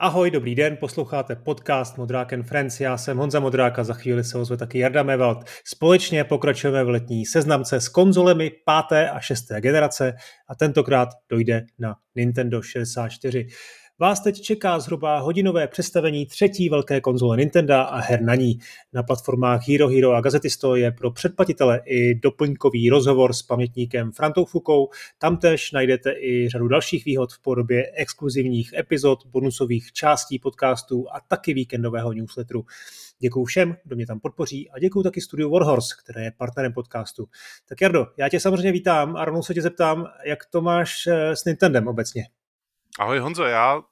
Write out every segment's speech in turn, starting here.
Ahoj, dobrý den, posloucháte podcast Modrák and Friends. Já jsem Honza Modrák a za chvíli se ozve taky Jarda Mevald. Společně pokračujeme v letní seznamce s konzolemi páté a šesté generace a tentokrát dojde na Nintendo 64. Vás teď čeká zhruba hodinové představení třetí velké konzole Nintendo a her na ní. Na platformách Hero Hero a Gazetisto je pro předplatitele i doplňkový rozhovor s pamětníkem Frantou Fukou. Tam tež najdete i řadu dalších výhod v podobě exkluzivních epizod, bonusových částí podcastů a taky víkendového newsletteru. Děkuji všem, kdo mě tam podpoří a děkuji taky studiu Warhorse, které je partnerem podcastu. Tak Jardo, já tě samozřejmě vítám a rovnou se tě zeptám, jak to máš eh, s Nintendem obecně? Ahoj Honzo, já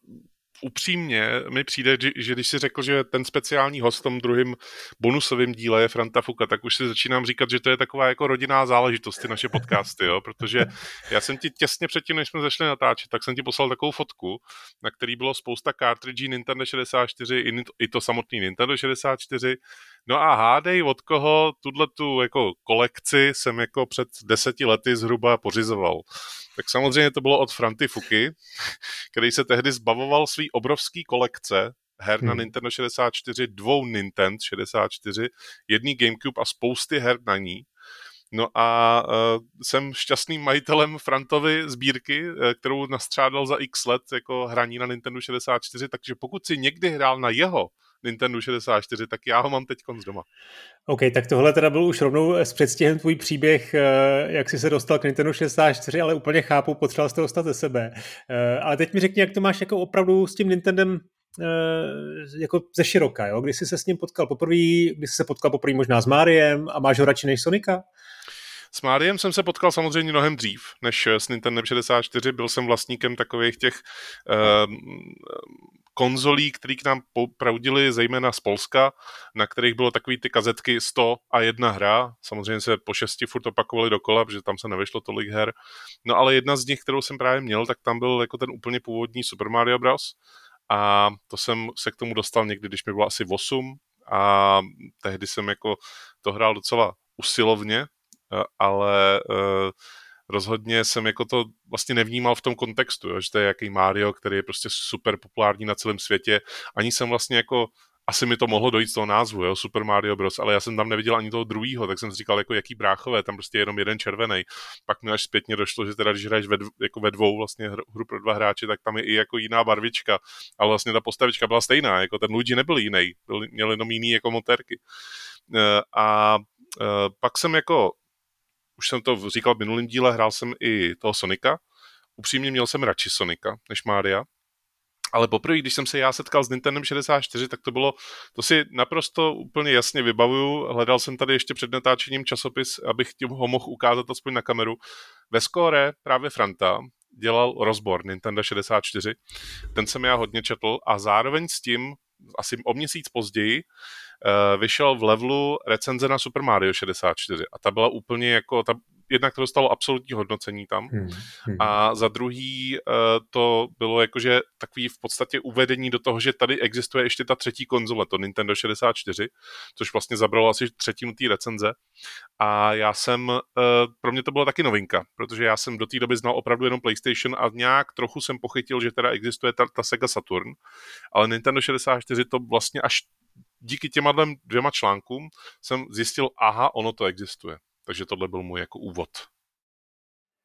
upřímně mi přijde, že když si řekl, že ten speciální host v tom druhém bonusovém díle je Franta Fuka, tak už si začínám říkat, že to je taková jako rodinná záležitost, ty naše podcasty, jo? protože já jsem ti těsně předtím, než jsme začali natáčet, tak jsem ti poslal takovou fotku, na který bylo spousta cartridží Nintendo 64, i to samotný Nintendo 64, No a hádej, od koho tuhle tu jako kolekci jsem jako před deseti lety zhruba pořizoval. Tak samozřejmě to bylo od Franty Fuky, který se tehdy zbavoval svý obrovský kolekce her na hmm. Nintendo 64, dvou Nintendo 64, jedný GameCube a spousty her na ní. No a uh, jsem šťastným majitelem Frantovy sbírky, uh, kterou nastřádal za x let jako hraní na Nintendo 64, takže pokud si někdy hrál na jeho Nintendo 64, tak já ho mám teď konc doma. OK, tak tohle teda byl už rovnou s předstihem tvůj příběh, eh, jak jsi se dostal k Nintendo 64, ale úplně chápu, potřeboval jsi to dostat ze sebe. Eh, ale teď mi řekni, jak to máš jako opravdu s tím Nintendem eh, jako ze široka, jo? Kdy jsi se s ním potkal poprvé, kdy jsi se potkal poprvé možná s Máriem a máš ho radši než Sonika? S Máriem jsem se potkal samozřejmě mnohem dřív než s Nintendo 64. Byl jsem vlastníkem takových těch uh, konzolí, které k nám proudily zejména z Polska, na kterých bylo takový ty kazetky 100 a jedna hra. Samozřejmě se po šesti furt opakovali dokola, protože tam se nevyšlo tolik her. No ale jedna z nich, kterou jsem právě měl, tak tam byl jako ten úplně původní Super Mario Bros. A to jsem se k tomu dostal někdy, když mi bylo asi 8 a tehdy jsem jako to hrál docela usilovně, ale uh, rozhodně jsem jako to vlastně nevnímal v tom kontextu, jo, že to je jaký Mario, který je prostě super populární na celém světě. Ani jsem vlastně jako asi mi to mohlo dojít z toho názvu, jo, Super Mario Bros., ale já jsem tam neviděl ani toho druhého, tak jsem si říkal, jako jaký bráchové, tam prostě jenom jeden červený. Pak mi až zpětně došlo, že teda když hraješ ve, jako ve dvou vlastně hru pro dva hráče, tak tam je i jako jiná barvička, ale vlastně ta postavička byla stejná, jako ten Luigi nebyl jiný, byl, měl jenom jiný jako motorky. E, a e, pak jsem jako už jsem to říkal v minulém díle, hrál jsem i toho Sonika. Upřímně měl jsem radši Sonika než Mária. Ale poprvé, když jsem se já setkal s Nintendo 64, tak to bylo, to si naprosto úplně jasně vybavuju. Hledal jsem tady ještě před natáčením časopis, abych tím ho mohl ukázat aspoň na kameru. Ve skóre právě Franta dělal rozbor Nintendo 64. Ten jsem já hodně četl a zároveň s tím, asi o měsíc později, vyšel v levelu recenze na Super Mario 64 a ta byla úplně jako, ta, jednak to dostalo absolutní hodnocení tam hmm, hmm. a za druhý uh, to bylo jakože takový v podstatě uvedení do toho, že tady existuje ještě ta třetí konzole, to Nintendo 64, což vlastně zabralo asi třetinu té recenze a já jsem, uh, pro mě to byla taky novinka, protože já jsem do té doby znal opravdu jenom PlayStation a nějak trochu jsem pochytil, že teda existuje ta, ta Sega Saturn, ale Nintendo 64 to vlastně až díky těma dvěma článkům jsem zjistil, aha, ono to existuje. Takže tohle byl můj jako úvod.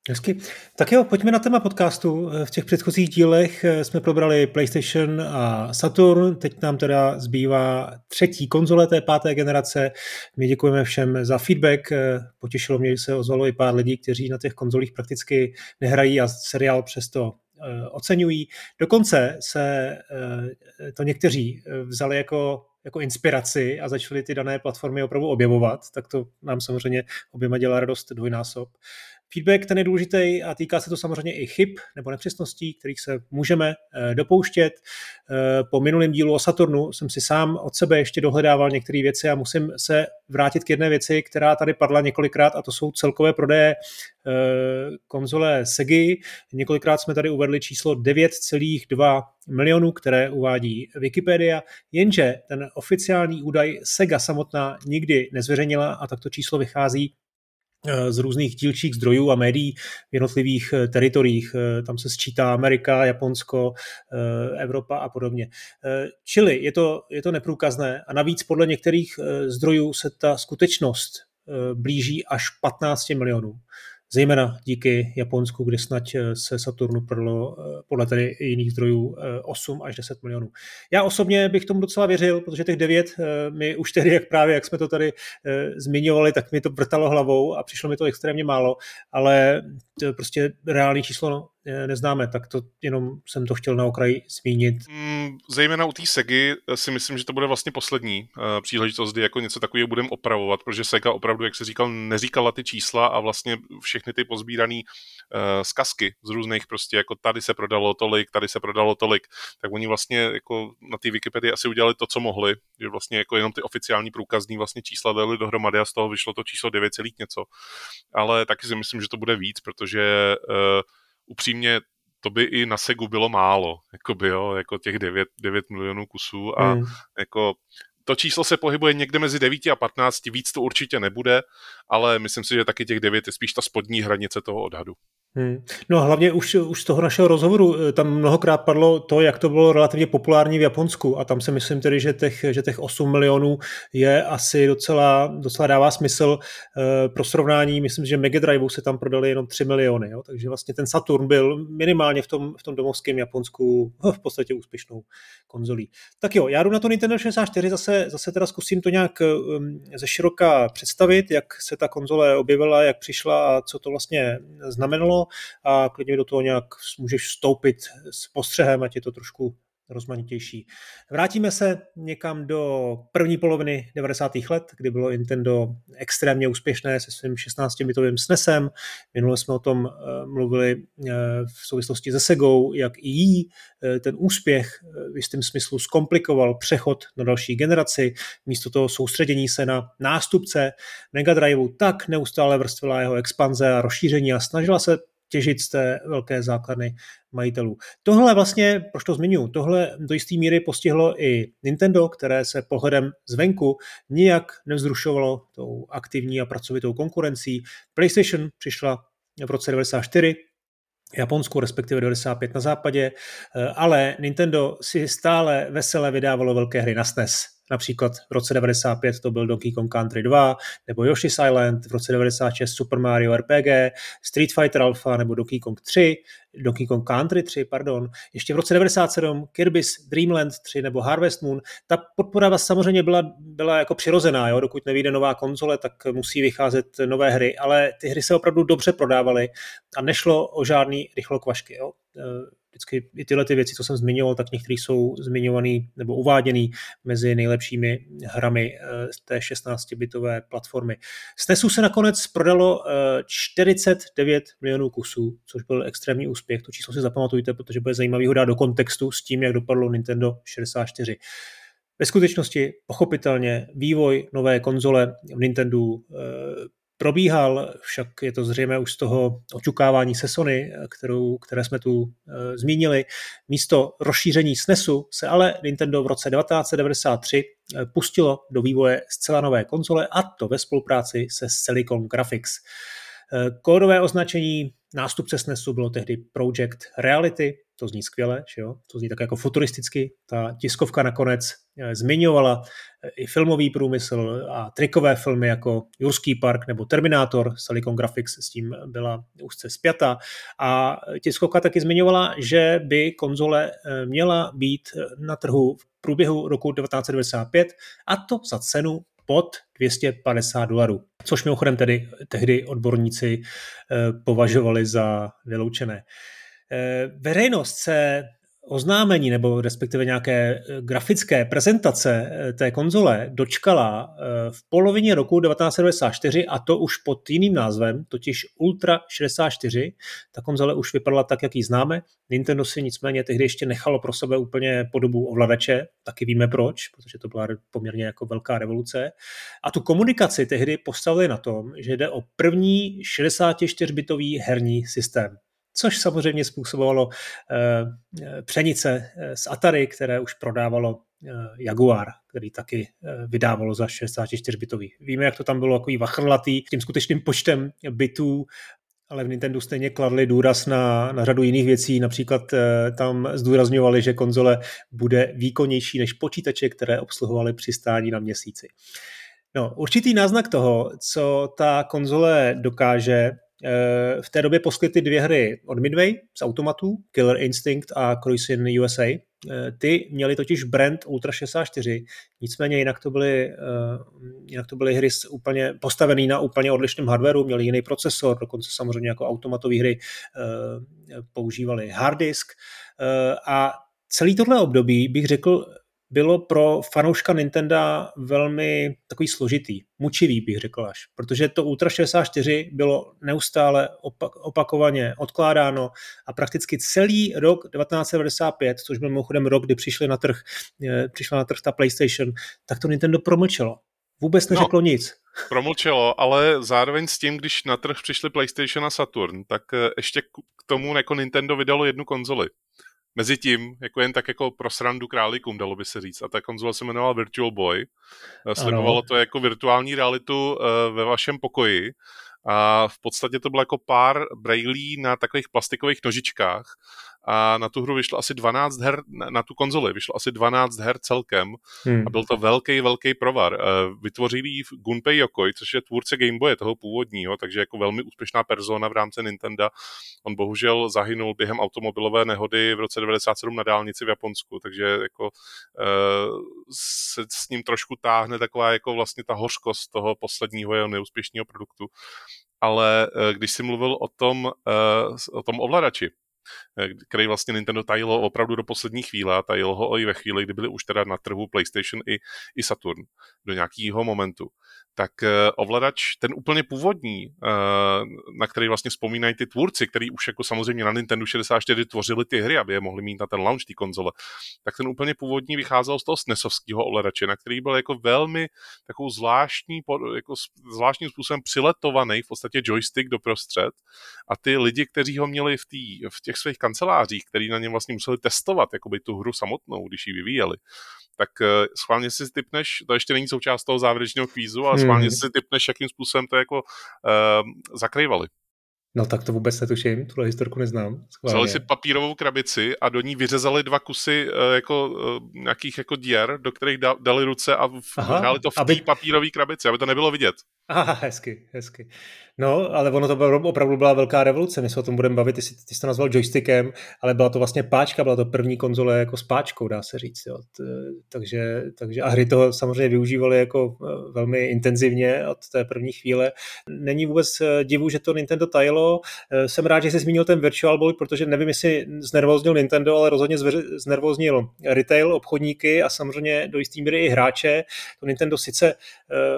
Hezky. Tak jo, pojďme na téma podcastu. V těch předchozích dílech jsme probrali PlayStation a Saturn, teď nám teda zbývá třetí konzole té páté generace. My děkujeme všem za feedback, potěšilo mě, že se ozvalo i pár lidí, kteří na těch konzolích prakticky nehrají a seriál přesto eh, oceňují. Dokonce se eh, to někteří vzali jako jako inspiraci a začali ty dané platformy opravdu objevovat, tak to nám samozřejmě oběma dělá radost dvojnásob. Feedback ten je důležitý a týká se to samozřejmě i chyb nebo nepřesností, kterých se můžeme eh, dopouštět. Eh, po minulém dílu o Saturnu jsem si sám od sebe ještě dohledával některé věci a musím se vrátit k jedné věci, která tady padla několikrát a to jsou celkové prodeje eh, konzole Segy. Několikrát jsme tady uvedli číslo 9,2 milionů, které uvádí Wikipedia, jenže ten oficiální údaj Sega samotná nikdy nezveřejnila a takto číslo vychází z různých dílčích zdrojů a médií v jednotlivých teritoriích. Tam se sčítá Amerika, Japonsko, Evropa a podobně. Čili je to, je to neprůkazné a navíc podle některých zdrojů se ta skutečnost blíží až 15 milionů zejména díky Japonsku, kde snad eh, se Saturnu prodalo eh, podle tedy jiných zdrojů 8 eh, až 10 milionů. Já osobně bych tomu docela věřil, protože těch 9 mi už tedy, jak právě, jak jsme to tady zmiňovali, tak mi to vrtalo hlavou a přišlo mi to extrémně málo, ale to prostě reálný číslo no, neznáme, tak to jenom jsem to chtěl na okraji zmínit. Mm, zejména u té Segy si myslím, že to bude vlastně poslední uh, příležitost, kdy jako něco takového budeme opravovat, protože Sega opravdu, jak se říkal, neříkala ty čísla a vlastně všechny ty pozbírané uh, zkazky z různých prostě, jako tady se prodalo tolik, tady se prodalo tolik, tak oni vlastně jako na té Wikipedii asi udělali to, co mohli, že vlastně jako jenom ty oficiální průkazní vlastně čísla dali dohromady a z toho vyšlo to číslo 9, něco. Ale taky si myslím, že to bude víc, protože uh, upřímně to by i na Segu bylo málo, jako by jo, jako těch 9, 9 milionů kusů a hmm. jako to číslo se pohybuje někde mezi 9 a 15, víc to určitě nebude, ale myslím si, že taky těch 9 je spíš ta spodní hranice toho odhadu. Hmm. No a hlavně už, už z toho našeho rozhovoru eh, tam mnohokrát padlo to, jak to bylo relativně populární v Japonsku a tam si myslím tedy, že těch, že těch 8 milionů je asi docela, docela dává smysl e, pro srovnání. Myslím, že Mega Drive se tam prodali jenom 3 miliony, jo? takže vlastně ten Saturn byl minimálně v tom, v tom domovském Japonsku v podstatě úspěšnou konzolí. Tak jo, já jdu na to Nintendo 64, zase, zase teda zkusím to nějak um, ze široka představit, jak se ta konzole objevila, jak přišla a co to vlastně znamenalo a klidně do toho nějak můžeš vstoupit s postřehem, ať je to trošku rozmanitější. Vrátíme se někam do první poloviny 90. let, kdy bylo Nintendo extrémně úspěšné se svým 16-bitovým SNESem. Minule jsme o tom eh, mluvili eh, v souvislosti se Segou, jak i jí eh, ten úspěch v jistém smyslu zkomplikoval přechod na další generaci. Místo toho soustředění se na nástupce Mega Driveu tak neustále vrstvila jeho expanze a rozšíření a snažila se těžit z té velké základny majitelů. Tohle vlastně, proč to zmiňuji, tohle do jisté míry postihlo i Nintendo, které se pohledem zvenku nijak nevzrušovalo tou aktivní a pracovitou konkurencí. PlayStation přišla v roce 94, Japonsku, respektive 95 na západě, ale Nintendo si stále vesele vydávalo velké hry na SNES. Například v roce 95 to byl Donkey Kong Country 2, nebo Yoshi's Island, v roce 96 Super Mario RPG, Street Fighter Alpha nebo Donkey Kong 3, Donkey Kong Country 3, pardon. Ještě v roce 97 Kirby's Dream Land 3 nebo Harvest Moon. Ta podpora samozřejmě byla, byla jako přirozená, jo? dokud nevíde nová konzole, tak musí vycházet nové hry, ale ty hry se opravdu dobře prodávaly a nešlo o žádný rychlokvašky. Jo? Vždycky i tyhle ty věci, co jsem zmiňoval, tak některý jsou zmiňovaný nebo uváděný mezi nejlepšími hrami z té 16-bitové platformy. SNESu se nakonec prodalo 49 eh, milionů kusů, což byl extrémní úspěch. To číslo si zapamatujte, protože bude zajímavý ho dát do kontextu s tím, jak dopadlo Nintendo 64. Ve skutečnosti, pochopitelně, vývoj nové konzole v Nintendo eh, probíhal, však je to zřejmé už z toho očukávání se Sony, kterou, které jsme tu e, zmínili. Místo rozšíření SNESu se ale Nintendo v roce 1993 e, pustilo do vývoje zcela nové konzole a to ve spolupráci se Silicon Graphics. E, kódové označení nástupce SNESu bylo tehdy Project Reality, to zní skvěle, že jo? to zní tak jako futuristicky. Ta tiskovka nakonec eh, zmiňovala eh, i filmový průmysl a trikové filmy jako Jurský park nebo Terminator, Silicon Graphics s tím byla úzce spjata. A tiskovka taky zmiňovala, že by konzole eh, měla být na trhu v průběhu roku 1995 a to za cenu pod 250 dolarů, což mimochodem tedy tehdy odborníci považovali za vyloučené. Eh, veřejnost se oznámení nebo respektive nějaké eh, grafické prezentace eh, té konzole dočkala v polovině roku 1994 a to už pod jiným názvem, totiž Ultra 64. Ta konzole už vypadala tak, jak ji známe. Nintendo si nicméně tehdy ještě nechalo pro sebe úplně podobu ovladače, taky víme proč, protože to byla poměrně jako velká revoluce. A tu komunikaci tehdy postavili na tom, že jde o první 64-bitový herní systém což samozřejmě způsobovalo eh, přenice eh, z Atari, které už prodávalo Jaguar, který taky vydávalo za 64 bitový. Víme, jak to tam bylo jako vachrlatý tím skutečným počtem bitů ale v Nintendo stejně kladli důraz na, na řadu jiných věcí, například eh, tam zdůrazňovali, že konzole bude výkonnější než počítače, které obsluhovaly přistání na měsíci. No, určitý náznak toho, co ta konzole dokáže, v té době poskytly dvě hry od Midway z automatů, Killer Instinct a Cruising USA. Ty měly totiž brand Ultra 64, nicméně jinak to byly, jinak to byly hry úplně postavené na úplně odlišném hardwareu, měly jiný procesor, dokonce samozřejmě jako automatové hry používali hard disk a celý tohle období bych řekl bylo pro fanouška Nintendo velmi takový složitý, mučivý bych řekl až, protože to Ultra 64 bylo neustále opak, opakovaně odkládáno a prakticky celý rok 1995, což byl mimochodem rok, kdy přišli na trh, eh, přišla na trh ta PlayStation, tak to Nintendo promlčelo. Vůbec neřeklo no, nic. Promlčelo, ale zároveň s tím, když na trh přišly PlayStation a Saturn, tak eh, ještě k tomu jako Nintendo vydalo jednu konzoli mezi tím, jako jen tak jako pro srandu králíkům, dalo by se říct. A ta konzola se jmenovala Virtual Boy. Eh, sledovalo ano. to jako virtuální realitu uh, ve vašem pokoji. A v podstatě to bylo jako pár brailí na takových plastikových nožičkách a na tu hru vyšlo asi 12 her, na tu konzoli vyšlo asi 12 her celkem hmm. a byl to velký, velký provar. Eh, vytvořili ji Gunpei Yokoi, což je tvůrce Game Boye, toho původního, takže jako velmi úspěšná persona v rámci Nintendo. On bohužel zahynul během automobilové nehody v roce 97 na dálnici v Japonsku, takže jako uh, se s ním trošku táhne taková jako vlastně ta hořkost toho posledního jeho neúspěšného produktu ale eh, když jsi mluvil o tom, o tom ovladači, Eh, který vlastně Nintendo tajilo opravdu do poslední chvíle a tajilo ho i ve chvíli, kdy byly už teda na trhu PlayStation i, i Saturn do nějakého momentu tak eh, ovladač, ten úplně původní, eh, na který vlastně vzpomínají ty tvůrci, který už jako samozřejmě na Nintendo 64 tvořili ty hry, aby je mohli mít na ten launch té konzole, tak ten úplně původní vycházel z toho SNESovského ovladače, na který byl jako velmi takovou zvláštní, jako zvláštním způsobem přiletovaný v podstatě joystick do prostřed a ty lidi, kteří ho měli v, tý, v těch svých kancelářích, který na něm vlastně museli testovat jakoby tu hru samotnou, když ji vyvíjeli, tak uh, schválně si typneš, to ještě není součást toho závěrečného kvízu, ale schválně hmm. si typneš, jakým způsobem to jako uh, zakrývali. No tak to vůbec netuším, tuhle historku neznám. Vzali si papírovou krabici a do ní vyřezali dva kusy uh, jako uh, nějakých jako dier, do kterých da, dali ruce a v, Aha, dali to v aby... té papírové krabici, aby to nebylo vidět. Aha, hezky, hezky. No, ale ono to bylo, opravdu byla velká revoluce, my se o tom budeme bavit, ty jsi, ty jsi to nazval joystickem, ale byla to vlastně páčka, byla to první konzole jako s páčkou, dá se říct. Jo. Takže, takže a hry toho samozřejmě využívali jako e, velmi intenzivně od té první chvíle. Není vůbec e, divu, že to Nintendo tajilo. E, jsem rád, že jsi zmínil ten Virtual Boy, protože nevím, jestli znervoznil Nintendo, ale rozhodně znervoznil retail, obchodníky a samozřejmě do jistý míry i hráče. To Nintendo sice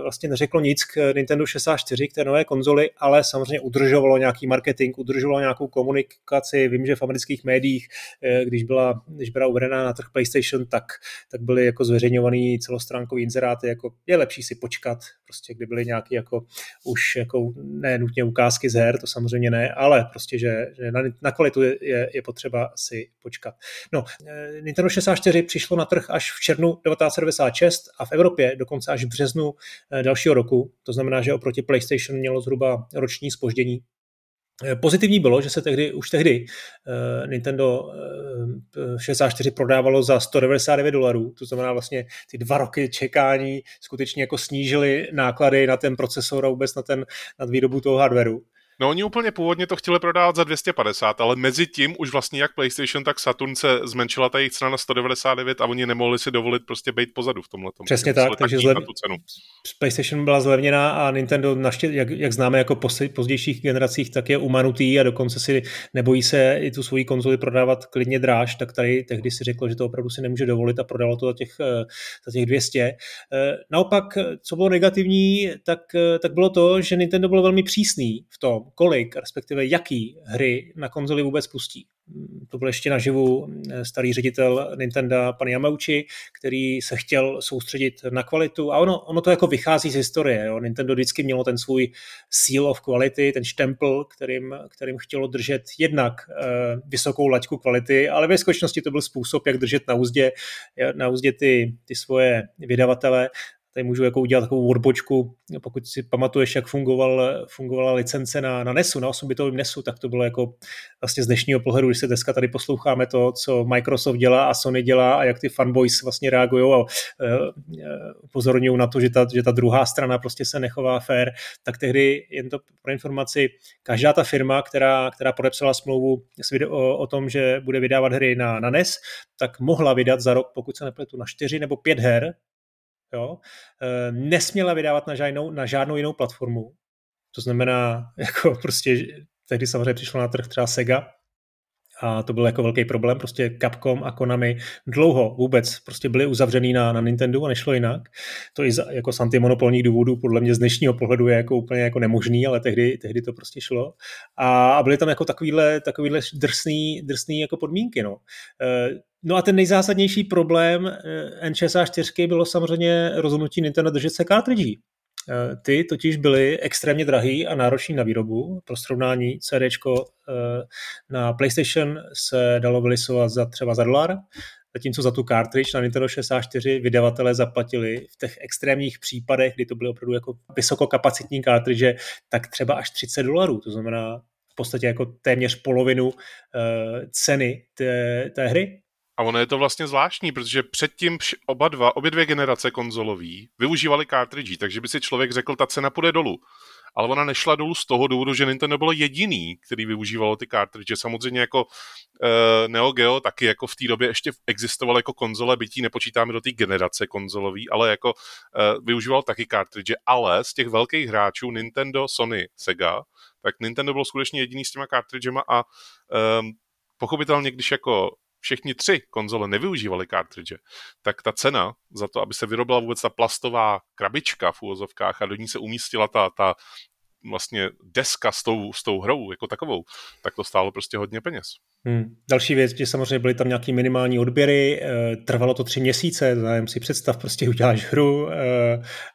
vlastně neřeklo nic k Nintendo 64, k té nové konzoli, ale samozřejmě udržovalo nějaký marketing, udržovalo nějakou komunikaci. Vím, že v amerických médiích, eh, když byla, když byla uvedená na trh PlayStation, tak, tak byly jako zveřejňovaný celostránkové inzeráty, jako je lepší si počkat, prostě kdy byly nějaké jako už jako ne nutně ukázky z her, to samozřejmě ne, ale prostě, že, že na, na kvalitu je, je, je potřeba si počkat. No, eh, Nintendo 64 přišlo na trh až v červnu 1996 a v Evropě dokonce až v březnu eh, dalšího roku. To znamená, že oproti PlayStation mělo zhruba roční spoždění. Eh, pozitivní bylo, že se tehdy, už tehdy uh, Nintendo uh, 64 prodávalo za 199 dolarů, to znamená vlastně ty dva roky čekání skutečně jako snížily náklady na ten procesor a vůbec na, ten, na výrobu toho hardwareu. No oni úplně původně to chtěli prodávat za 250, ale mezi tím už vlastně jak PlayStation, tak Saturn se zmenšila ta jejich cena na 199 a oni nemohli si dovolit prostě být pozadu v tomhle. Přesně tak, takže zlev... tu cenu. PlayStation byla zlevněná a Nintendo, naště, jak, jak známe jako pozdějších generacích, tak je umanutý a dokonce si nebojí se i tu svoji konzoli prodávat klidně dráž, tak tady tehdy si řeklo, že to opravdu si nemůže dovolit a prodalo to za těch, eh, za těch 200. Eh, naopak, co bylo negativní, tak, eh, tak bylo to, že Nintendo bylo velmi přísný v tom, kolik, respektive jaký hry na konzoli vůbec pustí. To byl ještě naživu starý ředitel Nintendo, pan Yamauchi, který se chtěl soustředit na kvalitu a ono, ono to jako vychází z historie. Jo. Nintendo vždycky mělo ten svůj seal of quality, ten štempel, kterým, kterým chtělo držet jednak eh, vysokou laťku kvality, ale ve skutečnosti to byl způsob, jak držet na úzdě, na úzdě ty, ty svoje vydavatele tady můžu jako udělat takovou odbočku, pokud si pamatuješ, jak fungoval, fungovala licence na, na NESu, na 8-bitovém NESu, tak to bylo jako vlastně z dnešního pohledu, když se dneska tady posloucháme to, co Microsoft dělá a Sony dělá a jak ty fanboys vlastně reagují a uh, na to, že ta, že ta druhá strana prostě se nechová fair, tak tehdy, jen to pro informaci, každá ta firma, která, která podepsala smlouvu o, o tom, že bude vydávat hry na, na NES, tak mohla vydat za rok, pokud se nepletu, na čtyři nebo pět her jo, eh, nesměla vydávat na žádnou, na žádnou jinou platformu. To znamená, jako prostě tehdy samozřejmě přišlo na trh třeba Sega, a to byl jako velký problém, prostě Capcom a Konami dlouho vůbec prostě byli uzavřený na, na Nintendo a nešlo jinak. To i za, jako z antimonopolních důvodů podle mě z dnešního pohledu je jako úplně jako nemožný, ale tehdy, tehdy to prostě šlo. A, a byly tam jako takovýhle, takovýhle drsný, drsný jako podmínky. No. E, No a ten nejzásadnější problém eh, N64 bylo samozřejmě rozhodnutí Nintendo držet se cartridge. Eh, ty totiž byly extrémně drahý a náročný na výrobu. Pro srovnání CD eh, na PlayStation se dalo vylisovat za třeba za dolar, zatímco za tu cartridge na Nintendo 64 vydavatelé zaplatili v těch extrémních případech, kdy to byly opravdu jako vysokokapacitní cartridge, tak třeba až 30 dolarů. To znamená v podstatě jako téměř polovinu uh, ceny té, té hry. A ono je to vlastně zvláštní, protože předtím oba dva, obě dvě generace konzolový využívali cartridge, takže by si člověk řekl, ta cena půjde dolů. Ale ona nešla dolů z toho důvodu, že Nintendo bylo jediný, který využívalo ty cartridge. Samozřejmě jako uh, Neo Geo taky jako v té době ještě existoval jako konzole, bytí nepočítáme do té generace konzolový, ale jako uh, využíval taky cartridge. Ale z těch velkých hráčů Nintendo, Sony, Sega, tak Nintendo bylo skutečně jediný s těma cartridgema a um, pochopitelně, když jako všechny tři konzole nevyužívaly cartridge, tak ta cena za to, aby se vyrobila vůbec ta plastová krabička v úvozovkách a do ní se umístila ta, ta vlastně deska s tou, s tou hrou jako takovou, tak to stálo prostě hodně peněz. Hmm. Další věc, že samozřejmě byly tam nějaké minimální odběry, e, trvalo to tři měsíce, zájem si představ, prostě uděláš hru e,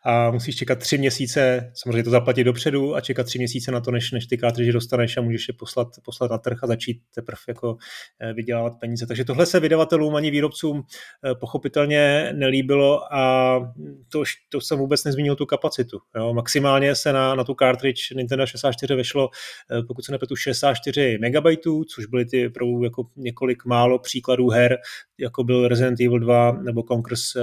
a musíš čekat tři měsíce, samozřejmě to zaplatit dopředu a čekat tři měsíce na to, než, než ty cartridge dostaneš a můžeš je poslat, poslat na trh a začít teprve jako e, vydělávat peníze. Takže tohle se vydavatelům ani výrobcům e, pochopitelně nelíbilo a to, to jsem vůbec nezmínil tu kapacitu. Jo. Maximálně se na, na tu cartridge Nintendo 64 vešlo, e, pokud se nepletu, 64 MB, což byly ty opravdu jako několik málo příkladů her, jako byl Resident Evil 2 nebo Conquer's uh,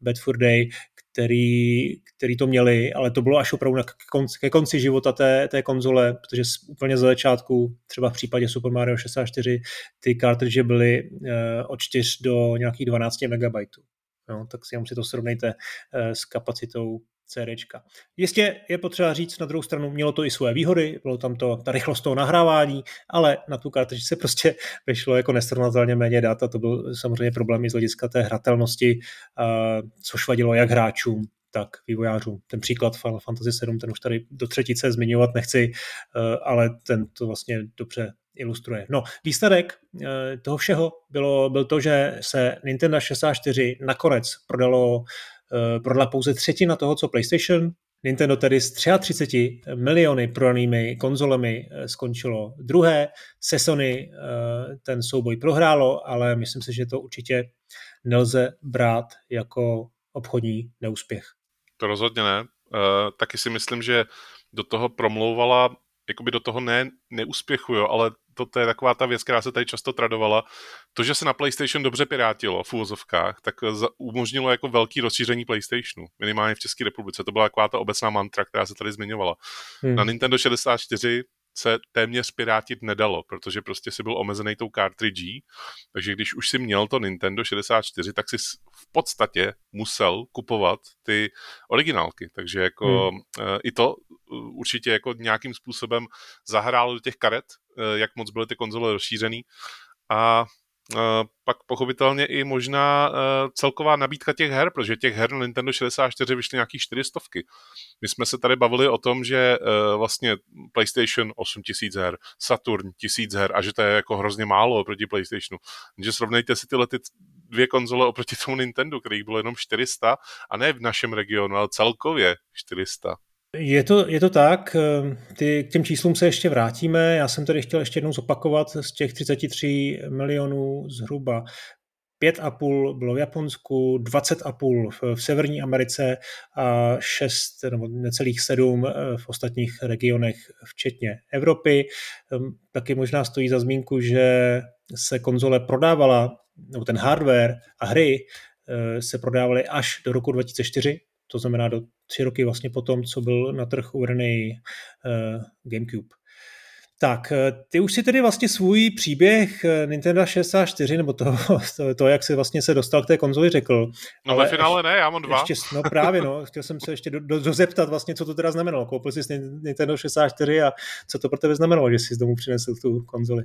Bad Day, který, který to měli, ale to bylo až opravdu na konci, ke konci života té, té konzole, protože úplně za začátku, třeba v případě Super Mario 64, ty cartridge byly uh, od 4 do nějakých 12 MB. No, tak si si to srovnejte uh, s kapacitou CDčka. Jistě je potřeba říct, na druhou stranu mělo to i svoje výhody, bylo tam to, ta rychlost toho nahrávání, ale na tu kartičku se prostě vešlo jako nesrovnatelně méně dat a to byl samozřejmě problém i z hlediska té hratelnosti, což vadilo jak hráčům, tak vývojářům. Ten příklad Final Fantasy 7, ten už tady do třetice zmiňovat nechci, ale ten to vlastně dobře ilustruje. No, výsledek toho všeho bylo, byl to, že se Nintendo 64 nakonec prodalo prodala pouze třetina toho, co PlayStation. Nintendo tedy s 33 miliony prodanými konzolemi eh, skončilo druhé. Se Sony eh, ten souboj prohrálo, ale myslím si, že to určitě nelze brát jako obchodní neúspěch. To rozhodně ne. taky si myslím, že do toho promlouvala jakoby do toho ne neúspěchu, jo, ale to, to je taková ta věc, která se tady často tradovala. To, že se na PlayStation dobře pirátilo v úvozovkách, tak umožnilo jako velký rozšíření PlayStationu, minimálně v České republice. To byla taková ta obecná mantra, která se tady zmiňovala. Hmm. Na Nintendo 64 se téměř pirátit nedalo, protože prostě si byl omezený tou cartridge, takže když už si měl to Nintendo 64, tak si v podstatě musel kupovat ty originálky, takže jako hmm. uh, i to uh, určitě jako nějakým způsobem zahrálo do těch karet, uh, jak moc byly ty konzole rozšířený. A pak pochopitelně i možná celková nabídka těch her, protože těch her na Nintendo 64 vyšly nějaký čtyřistovky. My jsme se tady bavili o tom, že vlastně PlayStation 8000 her, Saturn 1000 her a že to je jako hrozně málo proti PlayStationu. Takže srovnejte si tyhle ty dvě konzole oproti tomu Nintendo, kterých bylo jenom 400 a ne v našem regionu, ale celkově 400. Je to, je to tak, ehm, ty, k těm číslům se ještě vrátíme. Já jsem tady chtěl ještě jednou zopakovat z těch 33 milionů zhruba 5,5 bylo v Japonsku, 20,5 v, Severní Americe a 6 nebo necelých 7 eh, v ostatních regionech, včetně Evropy. Ehm, taky možná stojí za zmínku, že se konzole prodávala, nebo ten hardware a hry eh, se prodávaly až do roku 2004, to znamená do tři roky vlastně potom, co byl na trh uvedený uh, GameCube. Tak, eh, ty už si tedy vlastně svůj příběh eh, Nintendo 64, nebo to, to, to jak se vlastně se dostal k té konzoli, řekl. No ale ve finále ne, já mám dva. Ještě, no právě, no, chtěl jsem se ještě do, do, dozeptat vlastně, co to teda znamenalo. Koupil jsi Nintendo 64 a co to pro tebe znamenalo, že jsi z domu přinesl tu konzoli.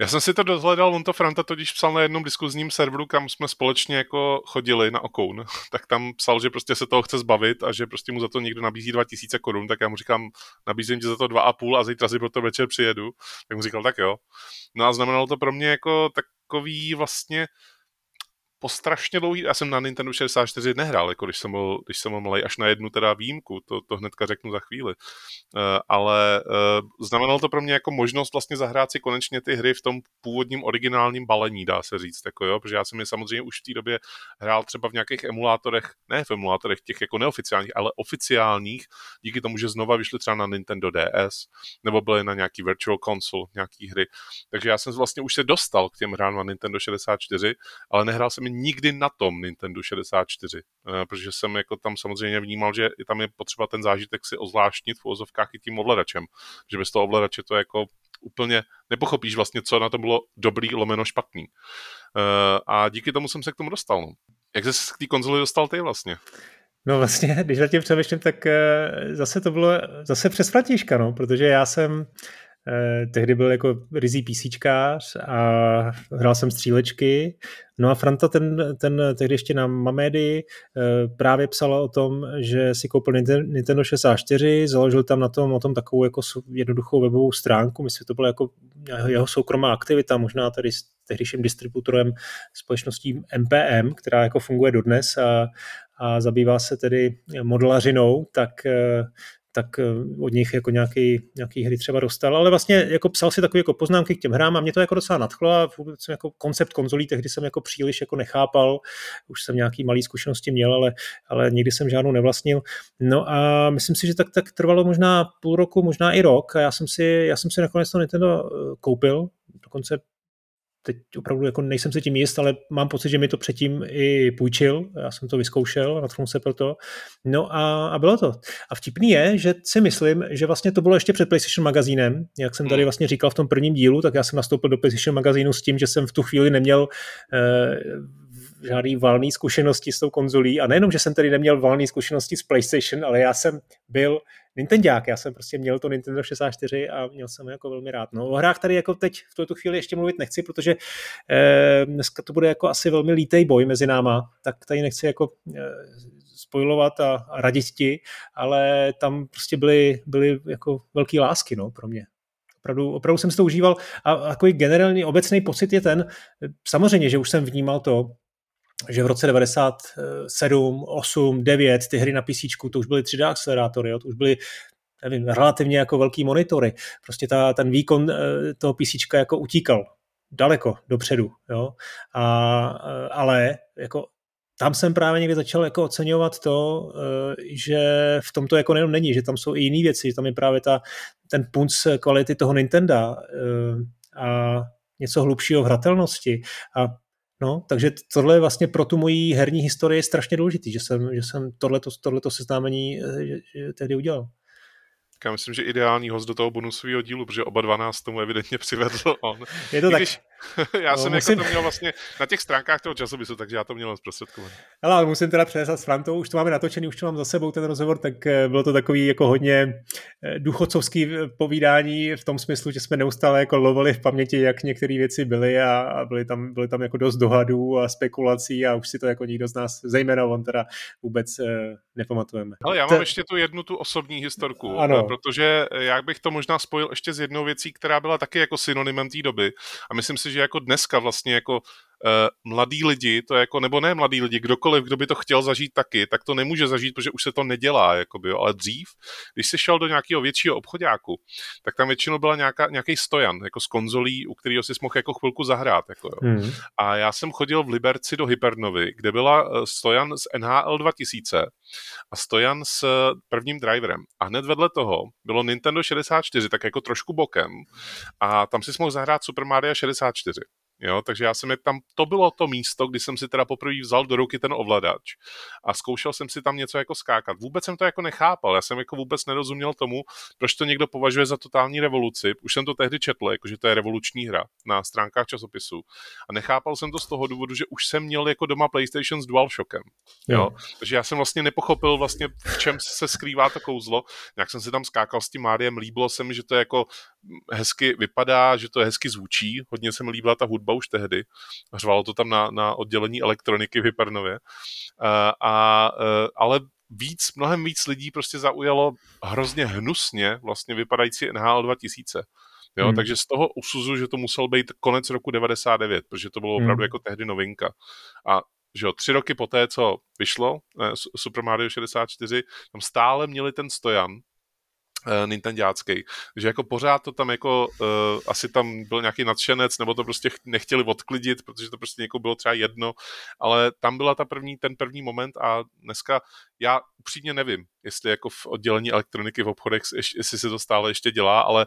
Já jsem si to dozhledal, on to Franta totiž psal na jednom diskuzním serveru, kam jsme společně jako chodili na Okoun, tak tam psal, že prostě se toho chce zbavit a že prostě mu za to někdo nabízí 2000 korun, tak já mu říkám, nabízím ti za to 2,5 a zítra si pro to večer přijedu. Tak mu říkal, tak jo. No a znamenalo to pro mě jako takový vlastně po strašně dlouhý, já jsem na Nintendo 64 nehrál, jako když jsem byl, když jsem byl malý, až na jednu teda výjimku, to, to hnedka řeknu za chvíli. Uh, ale uh, znamenalo to pro mě jako možnost vlastně zahrát si konečně ty hry v tom původním originálním balení, dá se říct, jako jo, protože já jsem je samozřejmě už v té době hrál třeba v nějakých emulátorech, ne v emulátorech těch jako neoficiálních, ale oficiálních, díky tomu, že znova vyšly třeba na Nintendo DS, nebo byly na nějaký Virtual Console, nějaký hry. Takže já jsem vlastně už se dostal k těm hrám na Nintendo 64, ale nehrál jsem nikdy na tom Nintendo 64, eh, protože jsem jako tam samozřejmě vnímal, že tam je potřeba ten zážitek si ozvláštnit v ozovkách i tím ovladačem, že bez toho ovladače to jako úplně nepochopíš vlastně, co na to bylo dobrý lomeno špatný. Eh, a díky tomu jsem se k tomu dostal. No. Jak jsi k té konzoli dostal ty vlastně? No vlastně, když na tím přemýšlím, tak eh, zase to bylo zase přes Františka, no, protože já jsem Eh, tehdy byl jako rizí písíčkář a hrál jsem střílečky. No a Franta ten, ten tehdy ještě na Mamedy eh, právě psala o tom, že si koupil Nintendo 64, založil tam na tom, o tom takovou jako jednoduchou webovou stránku, myslím, že to byla jako jeho soukromá aktivita, možná tady s tehdejším distributorem společností MPM, která jako funguje dodnes a, a zabývá se tedy modelařinou, tak eh, tak eh, od nich jako nějaký, nějaký hry třeba dostal, ale vlastně jako psal si takové jako poznámky k těm hrám a mě to jako docela nadchlo a vůbec jsem jako koncept konzolí tehdy jsem jako příliš jako nechápal, už jsem nějaký malý zkušenosti měl, ale, ale nikdy jsem žádnou nevlastnil. No a myslím si, že tak, tak trvalo možná půl roku, možná i rok a já jsem si, já jsem si nakonec to Nintendo eh, koupil, dokonce teď opravdu jako nejsem si tím jist, ale mám pocit, že mi to předtím i půjčil, já jsem to vyzkoušel, natknul se pro to. No a, a bylo to. A vtipný je, že si myslím, že vlastně to bylo ještě před PlayStation magazínem, jak jsem tady hmm. vlastně říkal v tom prvním dílu, tak já jsem nastoupil do PlayStation magazínu s tím, že jsem v tu chvíli neměl eh, žádný valný zkušenosti s tou konzolí a nejenom, že jsem tedy neměl valný zkušenosti s PlayStation, ale já jsem byl Nintendák, já jsem prostě měl to Nintendo 64 a měl jsem jako velmi rád. No o hrách tady jako teď v tuto chvíli ještě mluvit nechci, protože eh, dneska to bude jako asi velmi lítej boj mezi náma, tak tady nechci jako eh, spojovat a, a radit ti, ale tam prostě byly, byly jako velký lásky no, pro mě. Opravdu, opravdu jsem si to užíval a takový generální obecný pocit je ten, samozřejmě, že už jsem vnímal to, že v roce 97, 8, 9 ty hry na PC, to už byly 3D akcelerátory, jo, to už byly nevím, relativně jako velký monitory. Prostě ta, ten výkon eh, toho PC jako utíkal daleko dopředu. Jo? A, eh, ale jako tam jsem právě někdy začal jako oceňovat to, eh, že v tom to jako nejenom není, že tam jsou i jiné věci, že tam je právě ta, ten punc kvality toho Nintendo a něco hlubšího v hratelnosti. A No, takže tohle je vlastně pro tu moji herní historii strašně důležitý, že jsem, že jsem tohleto, tohleto seznámení eh, že, že tehdy udělal. Já myslím, že ideální host do toho bonusového dílu, protože oba 12 tomu evidentně přivedl on. Je to I tak. Když, já no, jsem musím... jako to měl vlastně na těch stránkách toho časopisu, takže já to měl zprostředkované. Ale musím teda přesat s Frantou, už to máme natočený, už to mám za sebou ten rozhovor, tak eh, bylo to takový jako hodně eh, duchocovský povídání v tom smyslu, že jsme neustále jako lovili v paměti, jak některé věci byly a, a byly, tam, byly tam jako dost dohadů a spekulací a už si to jako nikdo z nás, zejména on teda vůbec eh, nepamatujeme. Ale já mám Te... ještě tu jednu tu osobní historku, ano. Protože já bych to možná spojil ještě s jednou věcí, která byla taky jako synonymem té doby. A myslím si, že jako dneska vlastně jako mladí lidi, to je jako, nebo ne mladí lidi, kdokoliv, kdo by to chtěl zažít taky, tak to nemůže zažít, protože už se to nedělá, jakoby, jo. ale dřív, když jsi šel do nějakého většího obchodáku, tak tam většinou byla nějaká, nějaký stojan, jako z konzolí, u kterého si mohl jako chvilku zahrát. Jako, jo. Hmm. A já jsem chodil v Liberci do Hypernovy, kde byla eh, stojan z NHL 2000 a stojan s prvním driverem. A hned vedle toho bylo Nintendo 64, tak jako trošku bokem a tam si mohl zahrát Super Mario 64. Jo, takže já jsem je tam, to bylo to místo, kdy jsem si teda poprvé vzal do ruky ten ovladač a zkoušel jsem si tam něco jako skákat. Vůbec jsem to jako nechápal, já jsem jako vůbec nerozuměl tomu, proč to někdo považuje za totální revoluci. Už jsem to tehdy četl, jako že to je revoluční hra na stránkách časopisu. A nechápal jsem to z toho důvodu, že už jsem měl jako doma PlayStation s DualShockem. Jo? jo. Takže já jsem vlastně nepochopil vlastně, v čem se skrývá to kouzlo. Jak jsem si tam skákal s tím Máriem, líbilo se mi, že to jako hezky vypadá, že to je hezky zvučí. Hodně se mi líbila ta hudba už tehdy. Hřvalo to tam na, na oddělení elektroniky v Hypernově. A, a, e, ale víc, mnohem víc lidí prostě zaujalo hrozně hnusně vlastně vypadající NHL 2000. Jo, hmm. takže z toho usuzu, že to musel být konec roku 99, protože to bylo opravdu hmm. jako tehdy novinka. A že jo, tři roky poté, co vyšlo eh, Super Mario 64, tam stále měli ten stojan, Nintendácký. že jako pořád to tam jako, uh, asi tam byl nějaký nadšenec, nebo to prostě nechtěli odklidit, protože to prostě někoho bylo třeba jedno, ale tam byla ta první, ten první moment a dneska já upřímně nevím, jestli jako v oddělení elektroniky v obchodech, jestli se to stále ještě dělá, ale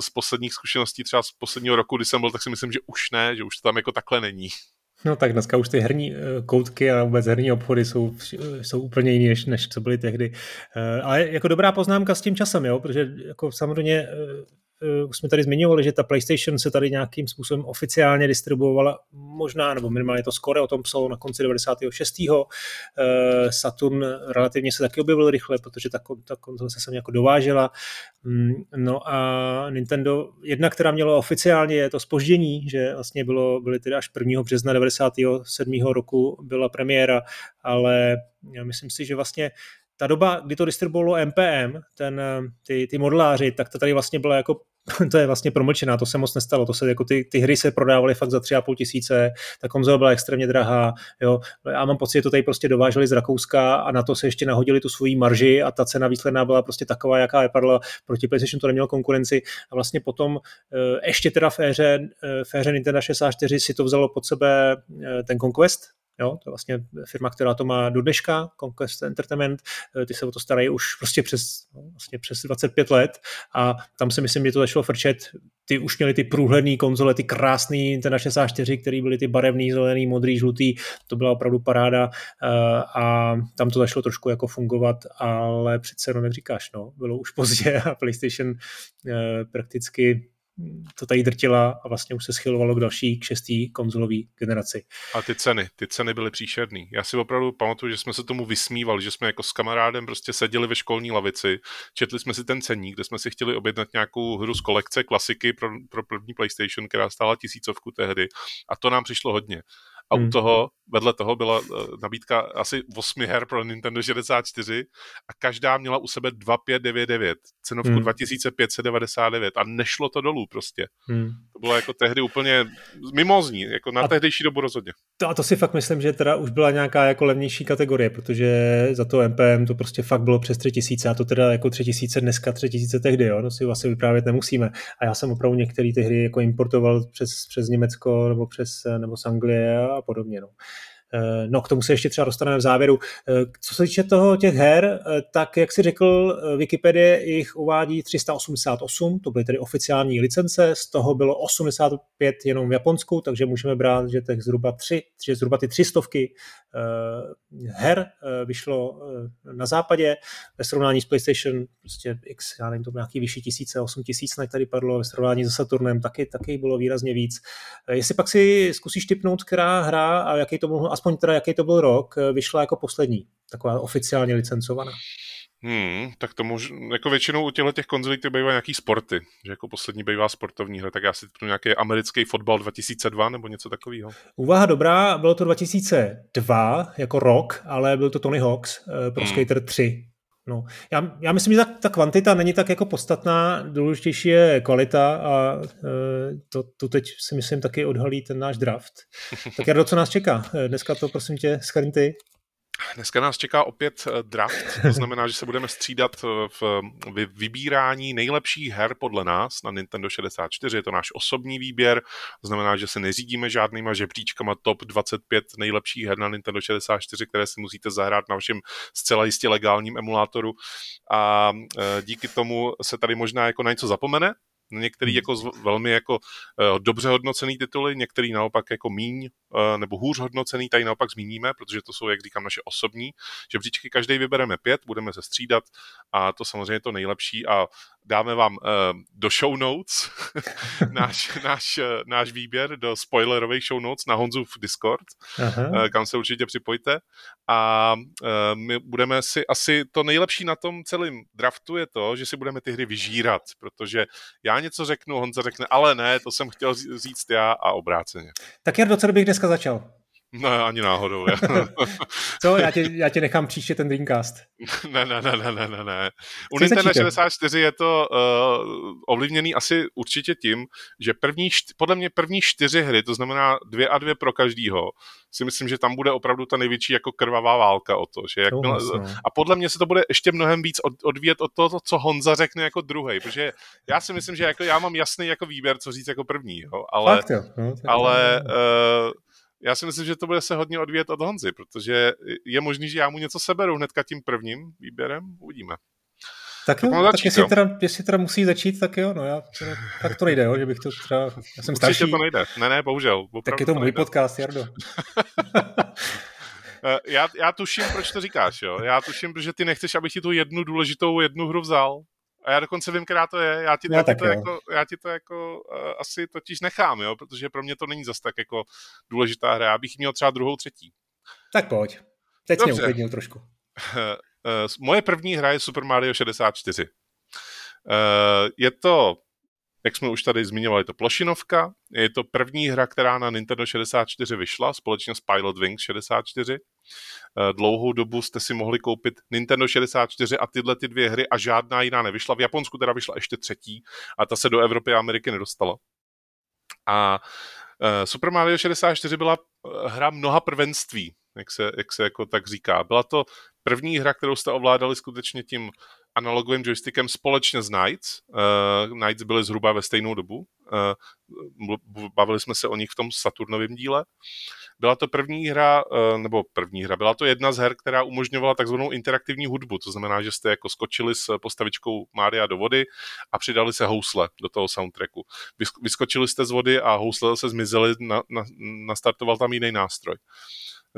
z posledních zkušeností třeba z posledního roku, kdy jsem byl, tak si myslím, že už ne, že už to tam jako takhle není. No tak dneska už ty herní eh, koutky a vůbec herní obchody jsou, jsou úplně jiné, než, než co byly tehdy. Eh, ale jako dobrá poznámka s tím časem, jo, protože jako samozřejmě eh, Eh, už jsme tady zmiňovali, že ta PlayStation se tady nějakým způsobem oficiálně distribuovala, možná, nebo minimálně to skoro o tom psalo na konci 96. Eh, Saturn relativně se taky objevil rychle, protože ta, ta konzole se sem jako dovážela. Mm, no a Nintendo, jedna, která měla oficiálně je to spoždění, že vlastně bylo, byly tedy až 1. března 97. roku byla premiéra, ale myslím si, že vlastně ta doba, kdy to distribuovalo MPM, ten, ty, ty modeláři, tak to tady vlastně bylo jako to je vlastně promlčená, to se moc nestalo, to se jako ty, ty hry se prodávaly fakt za tři a půl tisíce, ta konzola byla extrémně drahá, jo, já mám pocit, že to tady prostě dováželi z Rakouska a na to se ještě nahodili tu svoji marži a ta cena výsledná byla prostě taková, jaká vypadala, proti PlayStation to nemělo konkurenci. A vlastně potom eh, ještě teda v éře, eh, v éře Nintendo 64 si to vzalo pod sebe eh, ten Conquest, Jo, to je vlastně firma, která to má do dneška, Conquest Entertainment, eh, ty se o to starají už prostě přes, no, vlastně přes 25 let a tam si myslím, že to začalo frčet. Ty už měli ty průhledné konzole, ty krásný ten 64, které byly ty barevný, zelený, modrý, žlutý, to byla opravdu paráda eh, a tam to začalo trošku jako fungovat, ale přece no neříkáš, no, bylo už pozdě a PlayStation eh, prakticky to tady drtila a vlastně už se schylovalo k další, k šestý konzolový generaci. A ty ceny, ty ceny byly příšerný. Já si opravdu pamatuju, že jsme se tomu vysmívali, že jsme jako s kamarádem prostě seděli ve školní lavici, četli jsme si ten ceník, kde jsme si chtěli objednat nějakou hru z kolekce klasiky pro, pro první PlayStation, která stála tisícovku tehdy. A to nám přišlo hodně a hmm. u toho, vedle toho byla uh, nabídka asi 8 her pro Nintendo 64 a každá měla u sebe 2599, cenovku hmm. 2599 a nešlo to dolů prostě. Hmm. To bylo jako tehdy úplně mimozní, jako na a tehdejší dobu rozhodně. To, a to si fakt myslím, že teda už byla nějaká jako levnější kategorie, protože za to MPM to prostě fakt bylo přes 3000 a to teda jako 3000 dneska, 3000 tehdy, jo, to si vlastně vyprávět nemusíme. A já jsem opravdu některé ty hry jako importoval přes, přes Německo nebo přes nebo z Anglie a podobně. No. No, k tomu se ještě třeba dostaneme v závěru. Co se týče toho těch her, tak jak si řekl, Wikipedie jich uvádí 388, to byly tedy oficiální licence, z toho bylo 85 jenom v Japonsku, takže můžeme brát, že těch zhruba tři, že zhruba ty tři stovky her vyšlo na západě ve srovnání s PlayStation prostě x, já nevím, to nějaký vyšší tisíce, 8 tisíc, tady padlo ve srovnání se Saturnem, taky, taky bylo výrazně víc. Jestli pak si zkusíš typnout, která hra a jaký to mohl, aspoň teda jaký to byl rok, vyšla jako poslední, taková oficiálně licencovaná. Hmm, tak to můžu, jako většinou u těchto těch konzolí ty bývají nějaký sporty, že jako poslední bývá sportovní hra, tak já si typnu nějaký americký fotbal 2002 nebo něco takového. Úvaha dobrá, bylo to 2002 jako rok, ale byl to Tony Hawks eh, Pro hmm. Skater 3. No, já, já myslím, že ta, ta kvantita není tak jako podstatná, důležitější je kvalita a e, to, to teď si myslím taky odhalí ten náš draft. Tak Jardo, co nás čeká? Eh, dneska to prosím tě schrň ty. Dneska nás čeká opět eh, draft, to znamená, že se budeme střídat eh, v vybírání nejlepších her podle nás na Nintendo 64, je to náš osobní výběr, to znamená, že se neřídíme žádnýma žebříčkama top 25 nejlepších her na Nintendo 64, které si musíte zahrát na vašem zcela jistě legálním emulátoru. A eh, díky tomu se tady možná jako na něco zapomene, některý hmm. jako velmi jako dobře hodnocený tituly, některý naopak jako míň nebo hůř hodnocený, tady naopak zmíníme, protože to jsou, jak říkám, naše osobní žebříčky. Každý vybereme pět, budeme se střídat a to samozřejmě je to nejlepší a dáme vám uh, do show notes náš, náš, uh, náš výběr do spoilerových show notes na Honzu v Discord, uh, kam se určitě připojte. A my budeme si asi to nejlepší na tom celém draftu je to, že si budeme ty hry vyžírat, protože já něco řeknu, Honza řekne, ale ne, to jsem chtěl říct já a obráceně. Tak Jardo, co bych dneska začal? No, ani náhodou. Co, já tě, já tě nechám příště ten Dreamcast. ne, ne, ne, ne, ne, ne. U Nintendo 64 je to uh, ovlivněný asi určitě tím, že první, podle mě první čtyři hry, to znamená dvě a dvě pro každýho, si myslím, že tam bude opravdu ta největší jako krvavá válka o to. Že jak no. A podle mě se to bude ještě mnohem víc od, odvíjet od toho, co Honza řekne jako druhý, protože já si myslím, že jako já mám jasný jako výběr, co říct jako první, jo, ale, Fakt, jo. No, ale uh, já si myslím, že to bude se hodně odvíjet od Honzy, protože je možný, že já mu něco seberu hnedka tím prvním výběrem, uvidíme. Tak jo, tak, začít, tak jestli, jo. Teda, jestli teda musí začít, tak jo, no já, teda, tak to nejde, jo, že bych to třeba, já jsem starší. to nejde, ne, ne, bohužel. Tak je to, to můj podcast, Jardo. Eh, já, já tuším, proč to říkáš, jo. Já tuším, protože ty nechceš, abych ti tu jednu důležitou jednu hru vzal. A já dokonce vím, která to je. Já ti, já ti, to, jako, já ti to jako uh, asi totiž nechám, jo, protože pro mě to není zas tak jako důležitá hra. Já bych měl třeba druhou, třetí. Tak pojď. Teď Dobře. mě uklidnil trošku. Uh, moje první hra je Super Mario 64. Uh, je to jak jsme už tady zmiňovali, to plošinovka. Je to první hra, která na Nintendo 64 vyšla, společně s Pilot Wings 64. Eh, dlouhou dobu jste si mohli koupit Nintendo 64 a tyhle ty dvě hry a žádná jiná nevyšla. V Japonsku teda vyšla ještě třetí a ta se do Evropy a Ameriky nedostala. A eh, Super Mario 64 byla eh, hra mnoha prvenství, jak se, jak se jako tak říká. Byla to první hra, kterou jste ovládali skutečně tím analogovým joystickem společně s Knights. Uh, Knights byly zhruba ve stejnou dobu. Uh, bavili jsme se o nich v tom Saturnovém díle. Byla to první hra, uh, nebo první hra, byla to jedna z her, která umožňovala takzvanou interaktivní hudbu, to znamená, že jste jako skočili s postavičkou Mária do vody a přidali se housle do toho soundtracku. Vyskočili jste z vody a housle se zmizely, na, na, nastartoval tam jiný nástroj.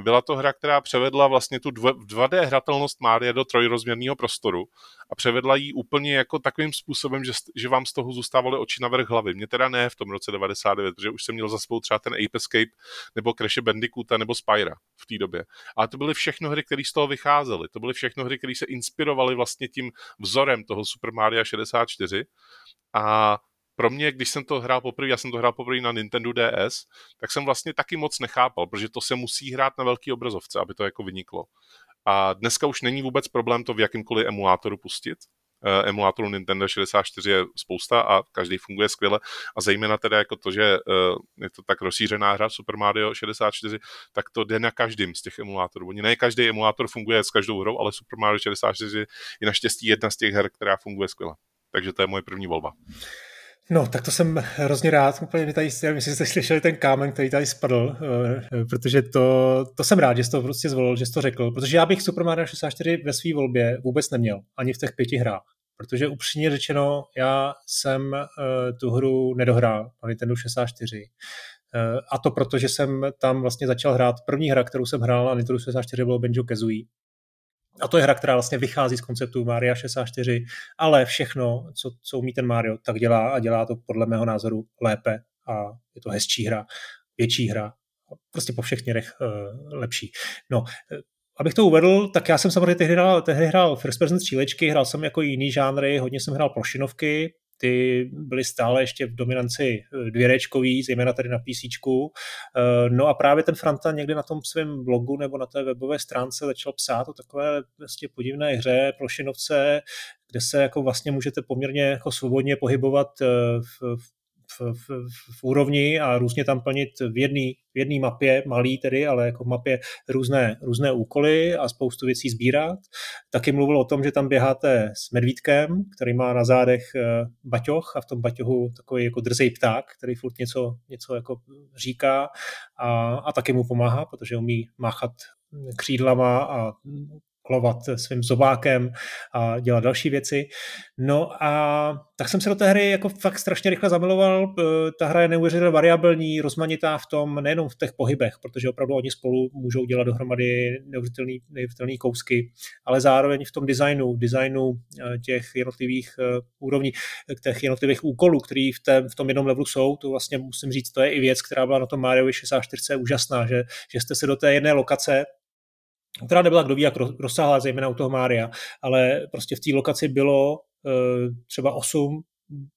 Byla to hra, která převedla vlastně tu 2D hratelnost Mária do trojrozměrného prostoru a převedla ji úplně jako takovým způsobem, že, že vám z toho zůstávaly oči na vrch hlavy. Mě teda ne v tom roce 99, protože už jsem měl za sebou třeba ten Ape Escape nebo Crash Bandicoota nebo Spyra v té době. Ale to byly všechno hry, které z toho vycházely. To byly všechno hry, které se inspirovaly vlastně tím vzorem toho Super Mario 64 a pro mě, když jsem to hrál poprvé, já jsem to hrál poprvé na Nintendo DS, tak jsem vlastně taky moc nechápal, protože to se musí hrát na velký obrazovce, aby to jako vyniklo. A dneska už není vůbec problém to v jakýmkoliv emulátoru pustit. Uh, emulátorů Nintendo 64 je spousta a každý funguje skvěle a zejména teda jako to, že uh, je to tak rozšířená hra Super Mario 64, tak to jde na každým z těch emulátorů. Oni ne každý emulátor funguje s každou hrou, ale Super Mario 64 je naštěstí jedna z těch her, která funguje skvěle. Takže to je moje první volba. No, tak to jsem hrozně rád. Úplně mi tady, nevím, jestli jste slyšeli ten kámen, který tady spadl, eh, protože to, to jsem rád, že jsi to prostě zvolil, že jsi to řekl, protože já bych Super Mario 64 ve své volbě vůbec neměl, ani v těch pěti hrách. Protože upřímně řečeno, já jsem uh, tu hru nedohrál na Nintendo 64. Uh, a to proto, že jsem tam vlastně začal hrát. První hra, kterou jsem hrál na Nintendo 64, bylo Benjo Kazooie. A to je hra, která vlastně vychází z konceptu Maria 64, ale všechno, co, co umí ten Mario, tak dělá a dělá to podle mého názoru lépe a je to hezčí hra, větší hra, prostě po všech měrech uh, lepší. No, abych to uvedl, tak já jsem samozřejmě tehdy hrál, tehdy hrál first person střílečky, hrál jsem jako jiný žánry, hodně jsem hrál plošinovky, ty byly stále ještě v dominanci eh, dvěrečkový, zejména tady na PC. Eh, no a právě ten Franta někdy na tom svém blogu nebo na té webové stránce začal psát o takové vlastně podivné hře, plošinovce, kde se jako vlastně můžete poměrně jako svobodně pohybovat eh, v, v v, v, v úrovni a různě tam plnit v jedné v jedný mapě, malý tedy, ale jako v mapě různé, různé úkoly a spoustu věcí sbírat. Taky mluvil o tom, že tam běháte s medvídkem, který má na zádech eh, baťoch a v tom baťohu takový jako drzej pták, který furt něco, něco jako říká a, a taky mu pomáhá, protože umí máchat křídlama a kolovat svým zobákem a dělat další věci. No a tak jsem se do té hry jako fakt strašně rychle zamiloval. E, ta hra je neuvěřitelně variabilní, rozmanitá v tom, nejenom v těch pohybech, protože opravdu oni spolu můžou dělat dohromady neuvěřitelný kousky, ale zároveň v tom designu, designu e, těch jednotlivých e, úrovní, těch jednotlivých úkolů, který v, té, v tom jednom levelu jsou, to vlastně musím říct, to je i věc, která byla na tom Mario 64 úžasná, že, že jste se do té jedné lokace která nebyla kdo ví jak rozsáhlá, zejména u toho Mária, ale prostě v té lokaci bylo uh, třeba 8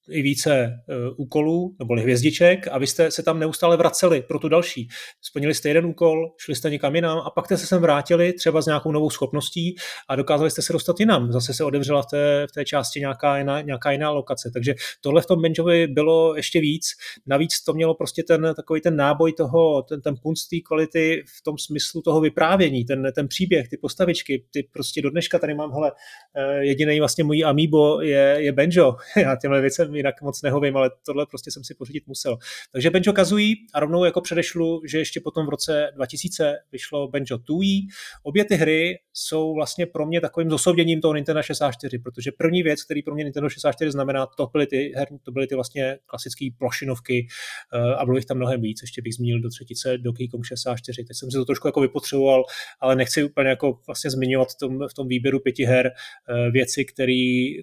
i více uh, úkolů, nebo hvězdiček a vy jste se tam neustále vraceli pro tu další. Splnili jste jeden úkol, šli jste někam jinam a pak jste se sem vrátili třeba s nějakou novou schopností a dokázali jste se dostat jinam. Zase se otevřela v té, v té části nějaká jiná, nějaká jiná lokace. Takže tohle v tom Benjovi bylo ještě víc. Navíc to mělo prostě ten takový ten náboj toho, ten, ten punt té kvality v tom smyslu toho vyprávění, ten, ten příběh, ty postavičky, ty prostě do dneška tady mám, hele, eh, jediný vlastně můj amiibo je, je Benjo. Já těmhle věcem jinak moc nehovím, ale tohle prostě jsem si pořídit musel. Takže Benjo Kazooie a rovnou jako předešlu, že ještě potom v roce 2000 vyšlo Benjo Tooie. Obě ty hry jsou vlastně pro mě takovým zosobněním toho Nintendo 64, protože první věc, který pro mě Nintendo 64 znamená, to byly ty her, to byly ty vlastně klasické plošinovky eh, a bylo jich tam mnohem víc. Ještě bych zmínil do třetice Donkey Kong 64. Teď jsem si to trošku jako vypotřeboval, ale nechci úplně jako vlastně zmiňovat v tom, v tom výběru pěti her eh, věci,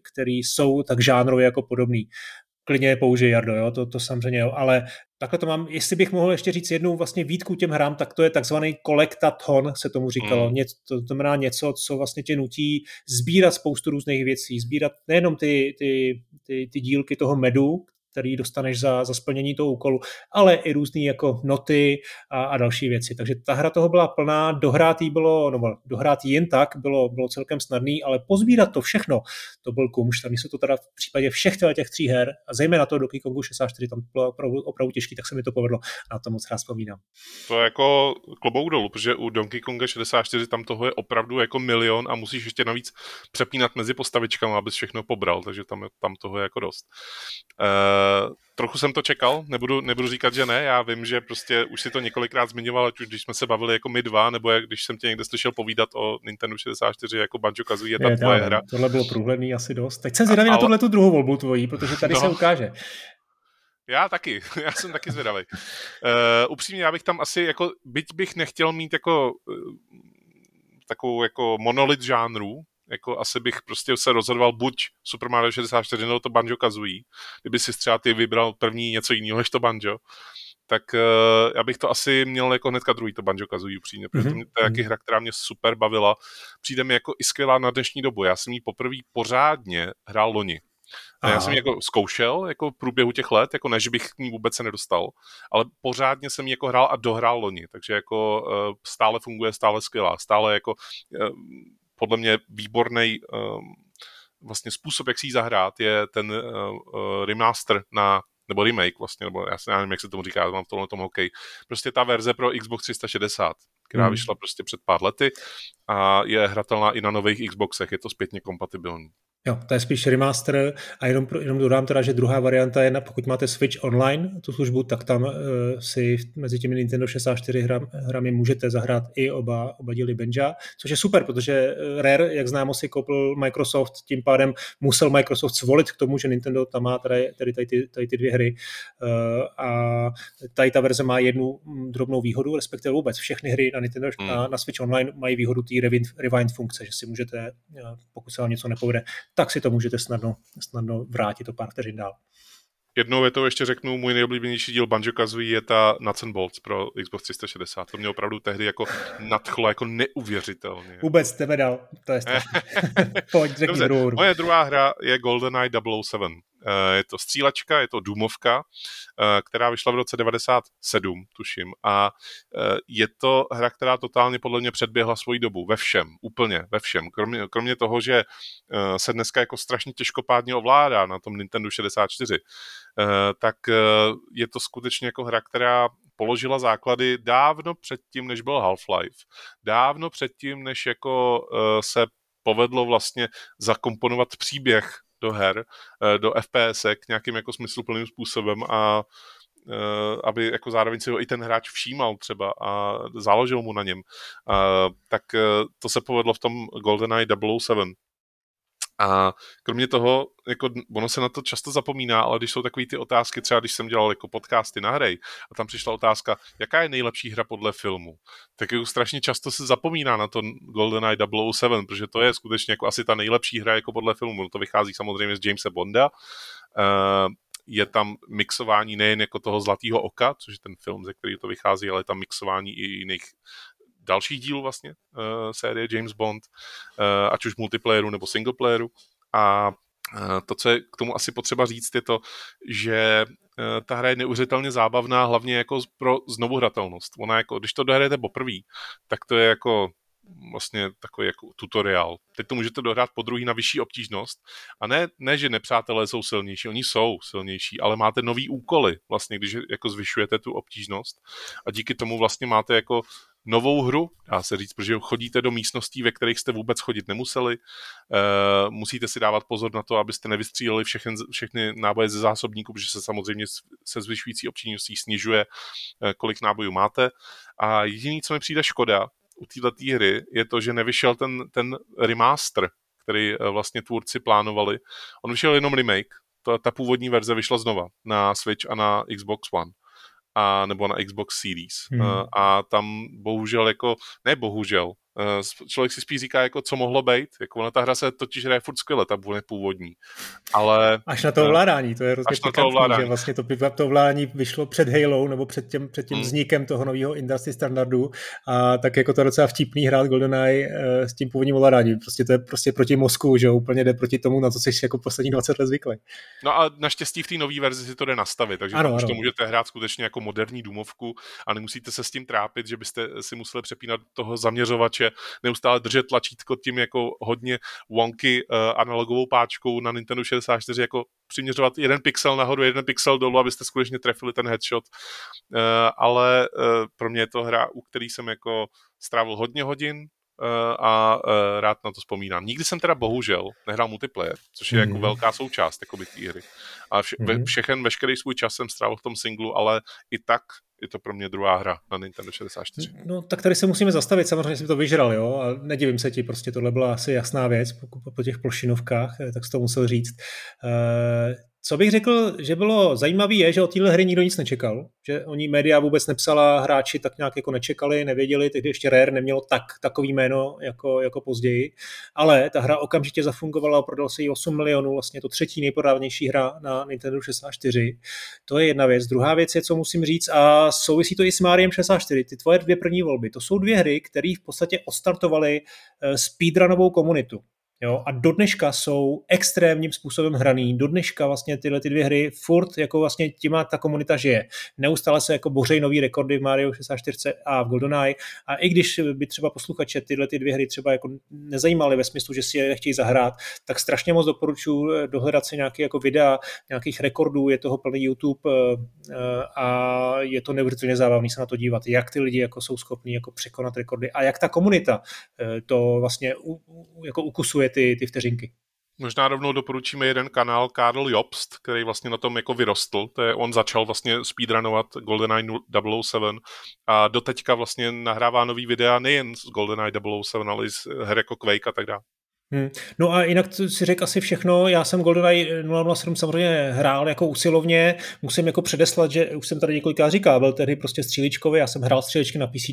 které jsou tak žánrově jako podobné klidně je použij, Jardo, jo? To, to samozřejmě, jo. ale takhle to mám, jestli bych mohl ještě říct jednu vlastně výtku těm hrám, tak to je takzvaný kolektaton, se tomu říkalo, mm. Něco, to znamená něco, co vlastně tě nutí sbírat spoustu různých věcí, sbírat nejenom ty, ty, ty, ty dílky toho medu, který dostaneš za, za splnění toho úkolu, ale i různé jako noty a, a další věci. Takže ta hra toho byla plná, dohrát jí bylo, nebo dohrát jen tak bylo, bylo celkem snadný, ale pozbírat to všechno, to byl kumš, tam se to teda v případě všech těch tří her, a zejména to Donkey Kongu 64, tam bylo opravdu, opravdu těžký, tak se mi to povedlo a na to moc rád vzpomínám. To je jako klobouk dolů, protože u Donkey Konga 64 tam toho je opravdu jako milion a musíš ještě navíc přepínat mezi postavičkami, abys všechno pobral, takže tam, tam toho je jako dost. Uh, trochu jsem to čekal, nebudu, nebudu říkat, že ne, já vím, že prostě už si to několikrát zmiňoval, ať už když jsme se bavili jako my dva, nebo jak, když jsem tě někde slyšel povídat o Nintendo 64 jako Banjo Kazooie, je ta je, tvoje hra. Tohle bylo průhledný asi dost. Teď jsem zvědavý na tuhle tu druhou volbu tvojí, protože tady no. se ukáže. Já taky, já jsem taky zvědavý. Uh, upřímně, já bych tam asi, jako, byť bych nechtěl mít jako uh, takovou jako monolit žánrů, jako asi bych prostě se rozhodoval buď Super Mario 64 nebo to Banjo Kazooie, kdyby si třeba ty vybral první něco jiného než to Banjo, tak uh, já bych to asi měl jako hnedka druhý to Banjo Kazooie upřímně, protože mm-hmm. to je jaký mhm. hra, která mě super bavila. Přijde mi jako i skvělá na dnešní dobu. Já jsem ji poprvé pořádně hrál loni. A já jsem ji jako zkoušel jako v průběhu těch let, jako než bych k ní vůbec se nedostal, ale pořádně jsem ji jako hrál a dohrál loni, takže jako uh, stále funguje, stále skvělá, stále jako uh, podle mě výborný um, vlastně způsob, jak si ji zahrát, je ten uh, remaster na nebo remake vlastně, nebo já si nevím, jak se tomu říká, mám v tomhle tom hokej. Prostě ta verze pro Xbox 360, která hmm. vyšla prostě před pár lety a je hratelná i na nových Xboxech, je to zpětně kompatibilní. Jo, to je spíš remaster a jenom, jenom dodám teda, že druhá varianta je, pokud máte Switch online, tu službu, tak tam uh, si mezi těmi Nintendo 64 hram, hrami můžete zahrát i oba, oba díly Benja, což je super, protože eh, Rare, jak známo, si koupil Microsoft, tím pádem musel Microsoft zvolit k tomu, že Nintendo tam má tady, tady, tady, ty, tady ty dvě hry uh, a tady ta verze má jednu mm, drobnou výhodu, respektive vůbec všechny hry na Nintendo hmm. na, na Switch Online mají výhodu té rewind, rewind funkce, že si můžete, pokud se vám něco nepovede, tak si to můžete snadno, snadno vrátit o pár vteřin dál. Jednou větou ještě řeknu, můj nejoblíbenější díl Banjo Kazooie je ta Nuts and Bolts pro Xbox 360. To mě opravdu tehdy jako nadchlo jako neuvěřitelně. Vůbec tebe dal, to je Pojď, řekni Dobře, druhou hru. Moje druhá hra je GoldenEye 007. Eh, je to střílečka, je to důmovka, eh, která vyšla v roce 97, tuším. A eh, je to hra, která totálně podle mě předběhla svoji dobu. Ve všem, úplně ve všem. Kromě, kromě toho, že se dneska jako strašně těžkopádně ovládá na tom Nintendo 64, tak je to skutečně jako hra, která položila základy dávno předtím, než byl Half-Life. Dávno předtím, než jako se povedlo vlastně zakomponovat příběh do her, eh, do FPS k nějakým jako smysluplným způsobem a eh, aby jako zároveň si ho i ten hráč všímal třeba a záložil mu na něm, tak eh, to se povedlo v tom GoldenEye 007. A kromě toho, jako ono se na to často zapomíná, ale když jsou takové ty otázky, třeba když jsem dělal jako podcasty na hry a tam přišla otázka, jaká je nejlepší hra podle filmu, tak jako strašně často se zapomíná na to GoldenEye 007, protože to je skutečně jako asi ta nejlepší hra jako podle filmu. No to vychází samozřejmě z Jamesa Bonda, uh, je tam mixování nejen jako toho Zlatého oka, což je ten film, ze kterého to vychází, ale tam mixování i jiných dalších dílů vlastně uh, série James Bond, uh, ať už multiplayeru nebo singleplayeru. A uh, to, co je k tomu asi potřeba říct, je to, že ta hra je neuvěřitelně zábavná, hlavně jako pro znovuhratelnost. Ona jako, když to dohrajete poprvé, tak to je jako vlastně takový jako tutoriál. Teď to můžete dohrát po druhý na vyšší obtížnost a ne, ne, že nepřátelé jsou silnější, oni jsou silnější, ale máte nový úkoly vlastně, když jako zvyšujete tu obtížnost a díky tomu vlastně máte jako novou hru, dá se říct, protože chodíte do místností, ve kterých jste vůbec chodit nemuseli. E, musíte si dávat pozor na to, abyste nevystříleli všechny, všechny náboje ze zásobníku, protože se samozřejmě se zvyšující obtížností snižuje, e, kolik nábojů máte. A jediný, co mi přijde škoda u této hry, je to, že nevyšel ten, ten remaster, který e, vlastně tvůrci plánovali. On vyšel jenom remake, ta, ta původní verze vyšla znova na Switch a na Xbox One a nebo na Xbox Series. Hmm. A, tam bohužel jako, ne bohužel, člověk si spíš říká, jako co mohlo být. Jako ona ta hra se totiž hraje furt skvěle, ta bude původní. Ale, až na to eh, ovládání, to je hrozně pikantní, že vlastně to, to ovládání vyšlo před Halo nebo před tím, před tím hmm. vznikem toho nového industry standardu a tak jako to docela vtipný hrát GoldenEye uh, s tím původním ovládáním. Prostě to je prostě proti mozku, že úplně jde proti tomu, na co jsi jako poslední 20 let zvyklý. No a naštěstí v té nové verzi si to jde nastavit, takže ano, už to můžete hrát skutečně jako moderní důmovku a nemusíte se s tím trápit, že byste si museli přepínat toho zaměřovače hráče, neustále držet tlačítko tím jako hodně wonky uh, analogovou páčkou na Nintendo 64, jako přiměřovat jeden pixel nahoru, jeden pixel dolů, abyste skutečně trefili ten headshot. Uh, ale uh, pro mě je to hra, u který jsem jako strávil hodně hodin, a rád na to vzpomínám. Nikdy jsem teda bohužel nehrál multiplayer, což je mm. jako mhm. velká součást jako té hry. A vše, mm. všechen, veškerý svůj čas jsem strávil v tom singlu, ale i tak je to pro mě druhá hra na Nintendo 64. No tak tady se musíme zastavit, samozřejmě jsem to vyžral, jo, a nedivím se ti, prostě tohle byla asi jasná věc po, po těch plošinovkách, eh, tak jsi to musel říct. Uh, co bych řekl, že bylo zajímavé, je, že od téhle hry nikdo nic nečekal, že oni média vůbec nepsala, hráči tak nějak jako nečekali, nevěděli, tehdy ještě Rare nemělo tak takový jméno jako, jako později, ale ta hra okamžitě zafungovala, prodal se jí 8 milionů, vlastně to třetí nejprodávnější hra na Nintendo 64. To je jedna věc. Druhá věc je, co musím říct, a souvisí to i s Mariem 64, ty tvoje dvě první volby. To jsou dvě hry, které v podstatě ostartovaly eh, speedrunovou komunitu. Jo, a do dneška jsou extrémním způsobem hraný. Do dneška vlastně tyhle ty dvě hry furt jako vlastně těma ta komunita žije. Neustále se jako bořej nový rekordy v Mario 64 a v GoldenEye. A i když by třeba posluchače tyhle ty dvě hry třeba jako nezajímaly ve smyslu, že si je chtějí zahrát, tak strašně moc doporučuji eh, dohledat si nějaké jako videa, nějakých rekordů, je toho plný YouTube eh, eh, a je to neuvěřitelně zábavný se na to dívat, jak ty lidi jako jsou schopní jako překonat rekordy a jak ta komunita to vlastně jako ukusuje ty, ty vteřinky. Možná rovnou doporučíme jeden kanál Karl Jobst, který vlastně na tom jako vyrostl. To je, on začal vlastně speedrunovat GoldenEye 007 a doteďka vlastně nahrává nový videa nejen z GoldenEye 007, ale i z her jako Quake a tak dále. Hmm. No a jinak si řekl asi všechno. Já jsem GoldenEye 007 samozřejmě hrál jako usilovně. Musím jako předeslat, že už jsem tady několikrát říkal, byl tedy prostě stříličkový, já jsem hrál stříličky na PC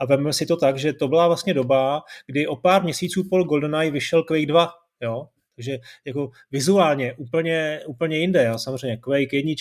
a veme si to tak, že to byla vlastně doba, kdy o pár měsíců po GoldenEye vyšel Quake 2, jo, takže jako vizuálně úplně, úplně jinde. Jo. Samozřejmě Quake 1,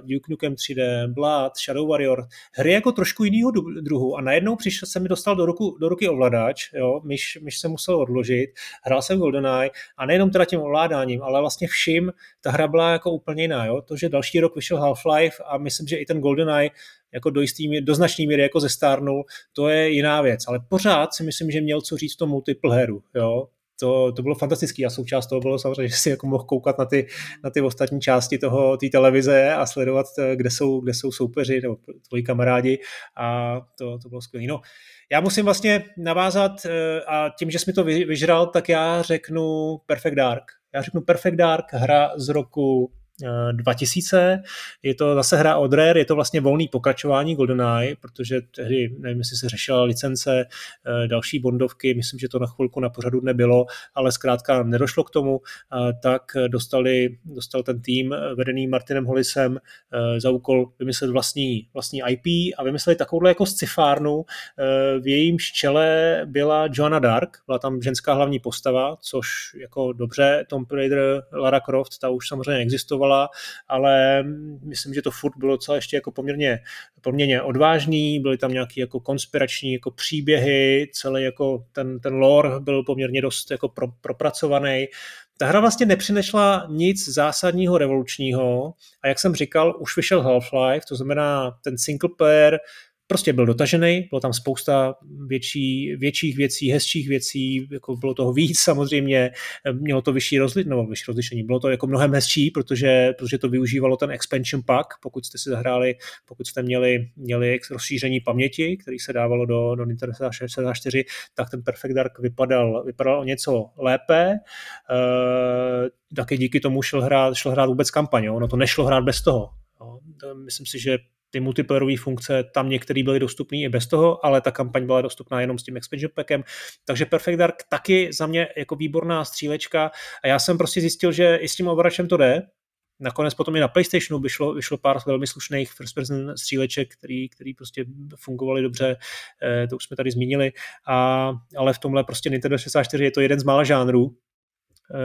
Duke Nukem 3D, Blood, Shadow Warrior, hry jako trošku jiného druhu a najednou přišel, jsem mi dostal do, ruku, do ruky ovladač, jo, myš, myš jsem musel odložit, hrál jsem GoldenEye a nejenom teda tím ovládáním, ale vlastně vším, ta hra byla jako úplně jiná. Jo. To, že další rok vyšel Half-Life a myslím, že i ten GoldenEye jako do, jistý, do značné míry jako zestárnul, to je jiná věc. Ale pořád si myslím, že měl co říct v tom multiplayeru. Jo? To, to bylo fantastické a součást toho bylo samozřejmě, že si jako mohl koukat na ty, na ty ostatní části toho, té televize a sledovat, eh, kde jsou, kde jsou soupeři nebo tvoji kamarádi a to, to bylo skvělé. No, já musím vlastně navázat eh, a tím, že jsi mi to vyžral, tak já řeknu Perfect Dark. Já řeknu Perfect Dark, hra z roku 2000. Je to zase hra od Rare, je to vlastně volný pokračování GoldenEye, protože tehdy, nevím, jestli se řešila licence, eh, další bondovky, myslím, že to na chvilku na pořadu nebylo, ale zkrátka nedošlo k tomu, tak dostali, dostal ten tým eh, vedený Martinem Hollisem eh, za úkol vymyslet vlastní, vlastní IP a vymysleli takovouhle jako scifárnu. V jejím čele byla Joanna Dark, byla tam ženská hlavní postava, což jako dobře, Tom Raider, Lara Croft, ta už samozřejmě existovala, fungovala, ale myslím, že to furt bylo docela ještě jako poměrně, poměrně odvážný, byly tam nějaké jako konspirační jako příběhy, celý jako ten, ten lore byl poměrně dost jako pro, propracovaný. Ta hra vlastně nepřinešla nic zásadního revolučního a jak jsem říkal, už vyšel Half-Life, to znamená ten single player prostě byl dotažený, bylo tam spousta větší, větších věcí, hezčích věcí, jako bylo toho víc samozřejmě, mělo to vyšší, rozli, no, vyšší rozlišení, bylo to jako mnohem hezčí, protože, protože to využívalo ten expansion pack, pokud jste si zahráli, pokud jste měli, měli rozšíření paměti, který se dávalo do, do Nintendo 64, tak ten Perfect Dark vypadal, vypadal o něco lépe, e, taky díky tomu šel hrát, šel hrát vůbec kampaň, ono to nešlo hrát bez toho. Myslím si, že ty multiplayerové funkce tam některé byly dostupné i bez toho, ale ta kampaň byla dostupná jenom s tím expansion packem. Takže Perfect Dark taky za mě jako výborná střílečka. A já jsem prostě zjistil, že i s tím ovračem to jde, Nakonec potom i na PlayStationu vyšlo, vyšlo pár velmi slušných first person stříleček, který, který prostě fungovaly dobře, eh, to už jsme tady zmínili, a, ale v tomhle prostě Nintendo 64 je to jeden z mála žánrů,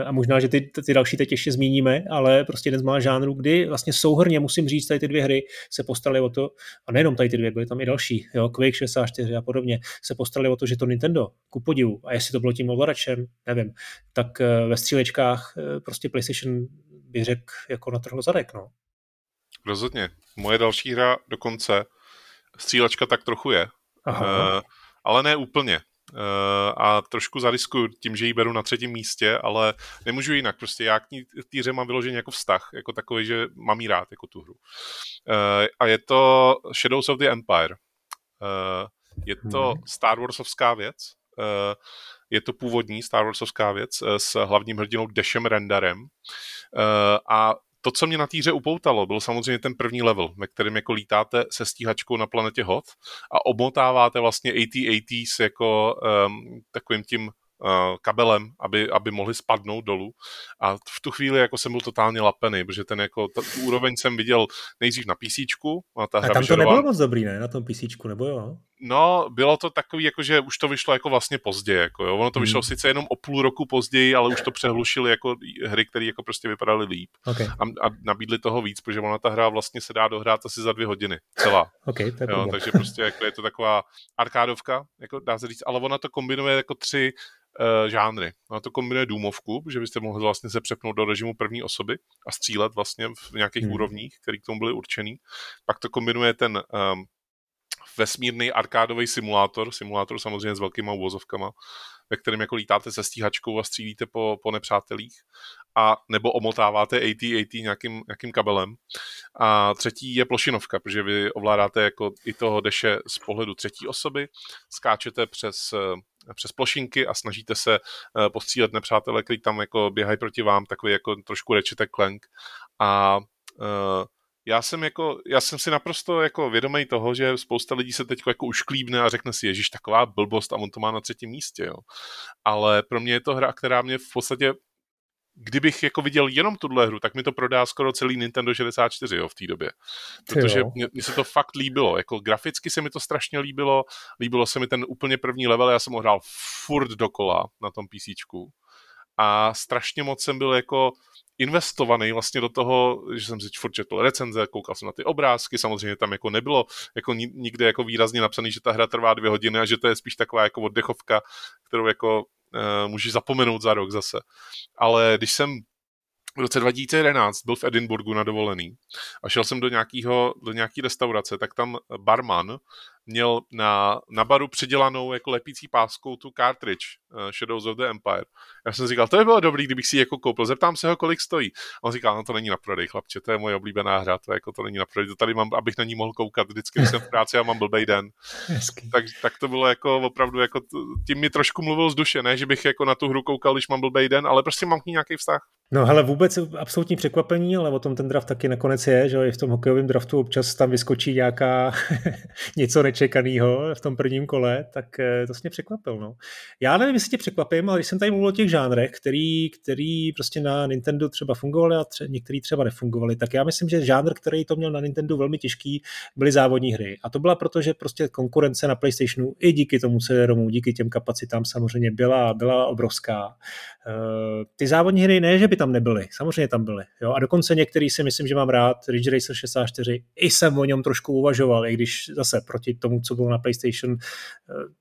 a možná, že ty, ty další teď ještě zmíníme, ale prostě jeden z mála žánrů, kdy vlastně souhrně musím říct, tady ty dvě hry se postarali o to, a nejenom tady ty dvě, byly tam i další, jo, Quake 64 a podobně, se postarali o to, že to Nintendo, ku podivu, a jestli to bylo tím ovladačem, nevím, tak eh, ve střílečkách eh, prostě PlayStation bych řekl jako natrhlo zadek, no. Rozhodně. Moje další hra dokonce, střílečka tak trochu je, Aha. Uh, ale ne úplně. Eh, a trošku zariskuju tím, že ji beru na třetím místě, ale nemůžu jinak. Prostě já k té hře mám vyložený jako vztah, jako takový, že mám jí rád jako tu hru. Eh, a je to Shadows of the Empire. Eh, je to mhm. Star Warsovská věc. Je to původní Star Warsovská věc s hlavním hrdinou Deshem Renderem. A to, co mě na týře upoutalo, byl samozřejmě ten první level, ve kterém jako lítáte se stíhačkou na planetě Hot a omotáváte vlastně AT-ATs jako um, takovým tím uh, kabelem, aby, aby mohli spadnout dolů. A v tu chvíli jako jsem byl totálně lapený, protože ten jako, ta, tu úroveň jsem viděl nejdřív na PC. A, ta a tam to nebylo moc dobrý, ne? Na tom PC, nebo jo? No, bylo to takový, jako že už to vyšlo jako vlastně pozdě, jako jo. Ono to vyšlo hmm. sice jenom o půl roku později, ale už to přehlušili jako hry, které jako prostě vypadaly líp. Okay. A, a, nabídli toho víc, protože ona ta hra vlastně se dá dohrát asi za dvě hodiny, celá. Okay, to je jo, takže prostě jako je to taková arkádovka, jako dá se říct, ale ona to kombinuje jako tři uh, žánry. Ona to kombinuje důmovku, že byste mohli vlastně se přepnout do režimu první osoby a střílet vlastně v nějakých hmm. úrovních, které k tomu byly určený. Pak to kombinuje ten um, vesmírný arkádový simulátor, simulátor samozřejmě s velkýma uvozovkama, ve kterém jako lítáte se stíhačkou a střílíte po, po nepřátelích a nebo omotáváte AT-AT nějakým, nějakým kabelem. A třetí je plošinovka, protože vy ovládáte jako i toho deše z pohledu třetí osoby, skáčete přes přes plošinky a snažíte se postřílet nepřátelé, kteří tam jako běhají proti vám, takový jako trošku Ratchet Clank. A já jsem, jako, já jsem si naprosto jako vědomý toho, že spousta lidí se teď jako ušklíbne a řekne si, ježiš, taková blbost a on to má na třetím místě, jo. Ale pro mě je to hra, která mě v podstatě kdybych jako viděl jenom tuhle hru, tak mi to prodá skoro celý Nintendo 64 jo, v té době. Protože mně, mně se to fakt líbilo. Jako graficky se mi to strašně líbilo. Líbilo se mi ten úplně první level, já jsem ho hrál furt dokola na tom PC. A strašně moc jsem byl jako investovaný vlastně do toho, že jsem si furt četl recenze, koukal jsem na ty obrázky, samozřejmě tam jako nebylo jako nikde jako výrazně napsaný, že ta hra trvá dvě hodiny a že to je spíš taková jako oddechovka, kterou jako uh, můžeš zapomenout za rok zase. Ale když jsem v roce 2011 byl v Edinburgu na dovolený a šel jsem do, nějakého, do nějaký restaurace, tak tam barman měl na, na baru přidělanou jako lepící páskou tu cartridge uh, Shadows of the Empire. Já jsem říkal, to by bylo dobrý, kdybych si ji jako koupil. Zeptám se ho, kolik stojí. A on říkal, no to není na prodej, chlapče, to je moje oblíbená hra, to, jako, to není na prodej, to tady mám, abych na ní mohl koukat vždycky, když jsem v práci a mám blbej den. tak, tak, to bylo jako opravdu, jako tím mi trošku mluvil z duše, ne, že bych jako na tu hru koukal, když mám blbej den, ale prostě mám k ní nějaký vztah. No hele, vůbec absolutní překvapení, ale o tom ten draft taky nakonec je, že i v tom hokejovém draftu občas tam vyskočí nějaká něco nečekaného v tom prvním kole, tak eh, to mě překvapil. No. Já nevím, jestli tě překvapím, ale když jsem tady mluvil o těch žánrech, který, který prostě na Nintendo třeba fungovaly a tře- některý třeba nefungovaly, tak já myslím, že žánr, který to měl na Nintendo velmi těžký, byly závodní hry. A to byla proto, že prostě konkurence na PlayStationu i díky tomu CD-ROMu, díky těm kapacitám samozřejmě byla, byla obrovská. Eh, ty závodní hry ne, že by tam nebyly, samozřejmě tam byly. Jo? A dokonce některý si myslím, že mám rád, Ridge Racer 64, i jsem o něm trošku uvažoval, i když zase proti tomu, co bylo na PlayStation uh,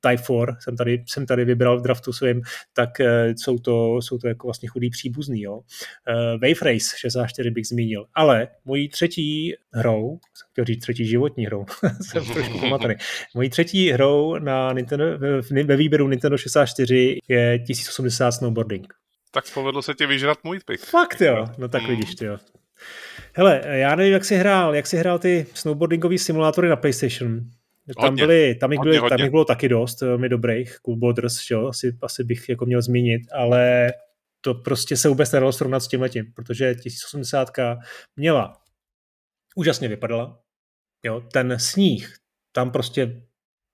Type 4, jsem tady, jsem tady vybral v draftu svým, tak uh, jsou, to, jsou to jako vlastně chudý příbuzný. Jo? Uh, Wave Race 64 bych zmínil, ale mojí třetí hrou, chtěl říct třetí životní hrou, jsem trošku pomatený, mojí třetí hrou na Nintendo, ve výběru Nintendo 64 je 1080 Snowboarding. Tak povedlo se ti vyžrat můj pick. Fakt jo, no tak mm. vidíš ty jo. Hele, já nevím, jak jsi hrál, jak jsi hrál ty snowboardingové simulátory na PlayStation. Tam, hodně, byly, tam, jich byly, hodně, tam jich bylo taky dost velmi dobrých, Cool Borders, jo, asi, asi bych jako měl zmínit, ale to prostě se vůbec nedalo srovnat s tím letím, protože 1080 měla, úžasně vypadala, jo, ten sníh, tam prostě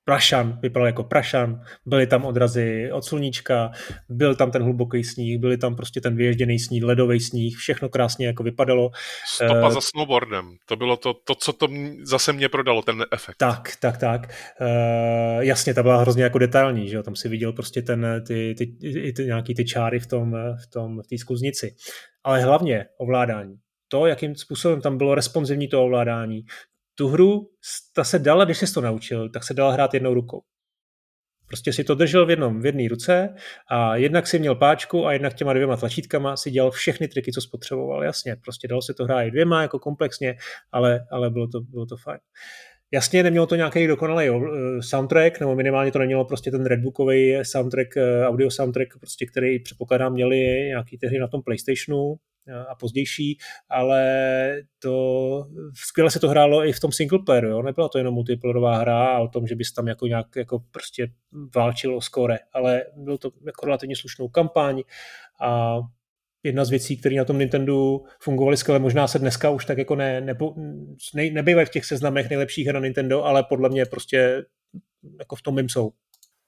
prašan, vypadal jako prašan, byly tam odrazy od sluníčka, byl tam ten hluboký sníh, byly tam prostě ten vyježděný sníh, ledový sníh, všechno krásně jako vypadalo. Stopa uh, za snowboardem, to bylo to, to, co to zase mě prodalo, ten efekt. Tak, tak, tak. Uh, jasně, ta byla hrozně jako detailní, že jo? tam si viděl prostě ten, ty, ty, ty, ty, nějaký ty čáry v tom, v tom, v té skuznici. Ale hlavně ovládání to, jakým způsobem tam bylo responsivní to ovládání, tu hru, ta se dala, když jsi to naučil, tak se dala hrát jednou rukou. Prostě si to držel v jednom, v jedné ruce a jednak si měl páčku a jednak těma dvěma tlačítkama si dělal všechny triky, co spotřeboval. Jasně, prostě dalo se to hrát i dvěma jako komplexně, ale, ale bylo, to, bylo to fajn. Jasně, nemělo to nějaký dokonalý uh, soundtrack, nebo minimálně to nemělo prostě ten redbookový soundtrack, uh, audio soundtrack, prostě, který předpokládám měli nějaký tehdy na tom PlayStationu, a pozdější, ale to skvěle se to hrálo i v tom single playeru, jo? nebyla to jenom multiplayerová hra o tom, že bys tam jako nějak jako prostě válčil o skore, ale byl to jako relativně slušnou kampaň a jedna z věcí, které na tom Nintendo fungovaly skvěle, možná se dneska už tak jako ne, ne, ne, nebývají v těch seznamech nejlepších her na Nintendo, ale podle mě prostě jako v tom mým jsou.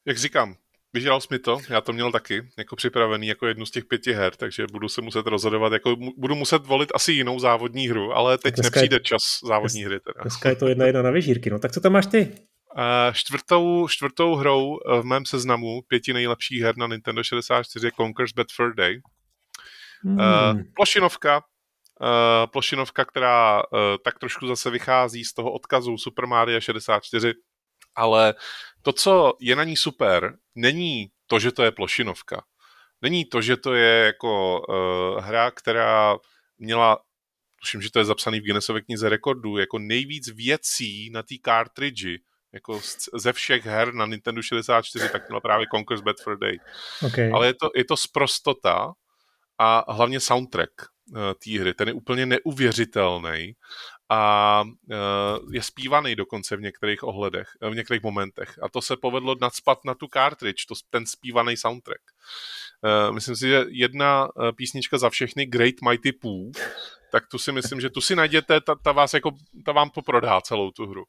Jak říkám, Vyžral jsi mi to, já to měl taky, jako připravený jako jednu z těch pěti her, takže budu se muset rozhodovat, jako budu muset volit asi jinou závodní hru, ale teď nepřijde je, čas závodní dnes, hry. Teda. Dneska je to jedna jedna na vyžírky, no tak co tam máš ty? Uh, čtvrtou, čtvrtou hrou v mém seznamu pěti nejlepších her na Nintendo 64 je Conker's Bad Fur Day. Hmm. Uh, plošinovka, uh, plošinovka, která uh, tak trošku zase vychází z toho odkazu Super Mario 64, ale to, co je na ní super, není to, že to je plošinovka. Není to, že to je jako uh, hra, která měla, tuším, že to je zapsaný v Guinnessově knize rekordů, jako nejvíc věcí na té cartridge, jako ze všech her na Nintendo 64, tak měla právě Conquer's Bad for Day. Okay. Ale je to, je to sprostota a hlavně soundtrack uh, té hry, ten je úplně neuvěřitelný a je zpívaný dokonce v některých ohledech, v některých momentech. A to se povedlo nadspat na tu cartridge, to, ten zpívaný soundtrack. Myslím si, že jedna písnička za všechny Great Mighty Pooh tak tu si myslím, že tu si najděte, ta, ta vás jako, ta vám poprodá celou tu hru.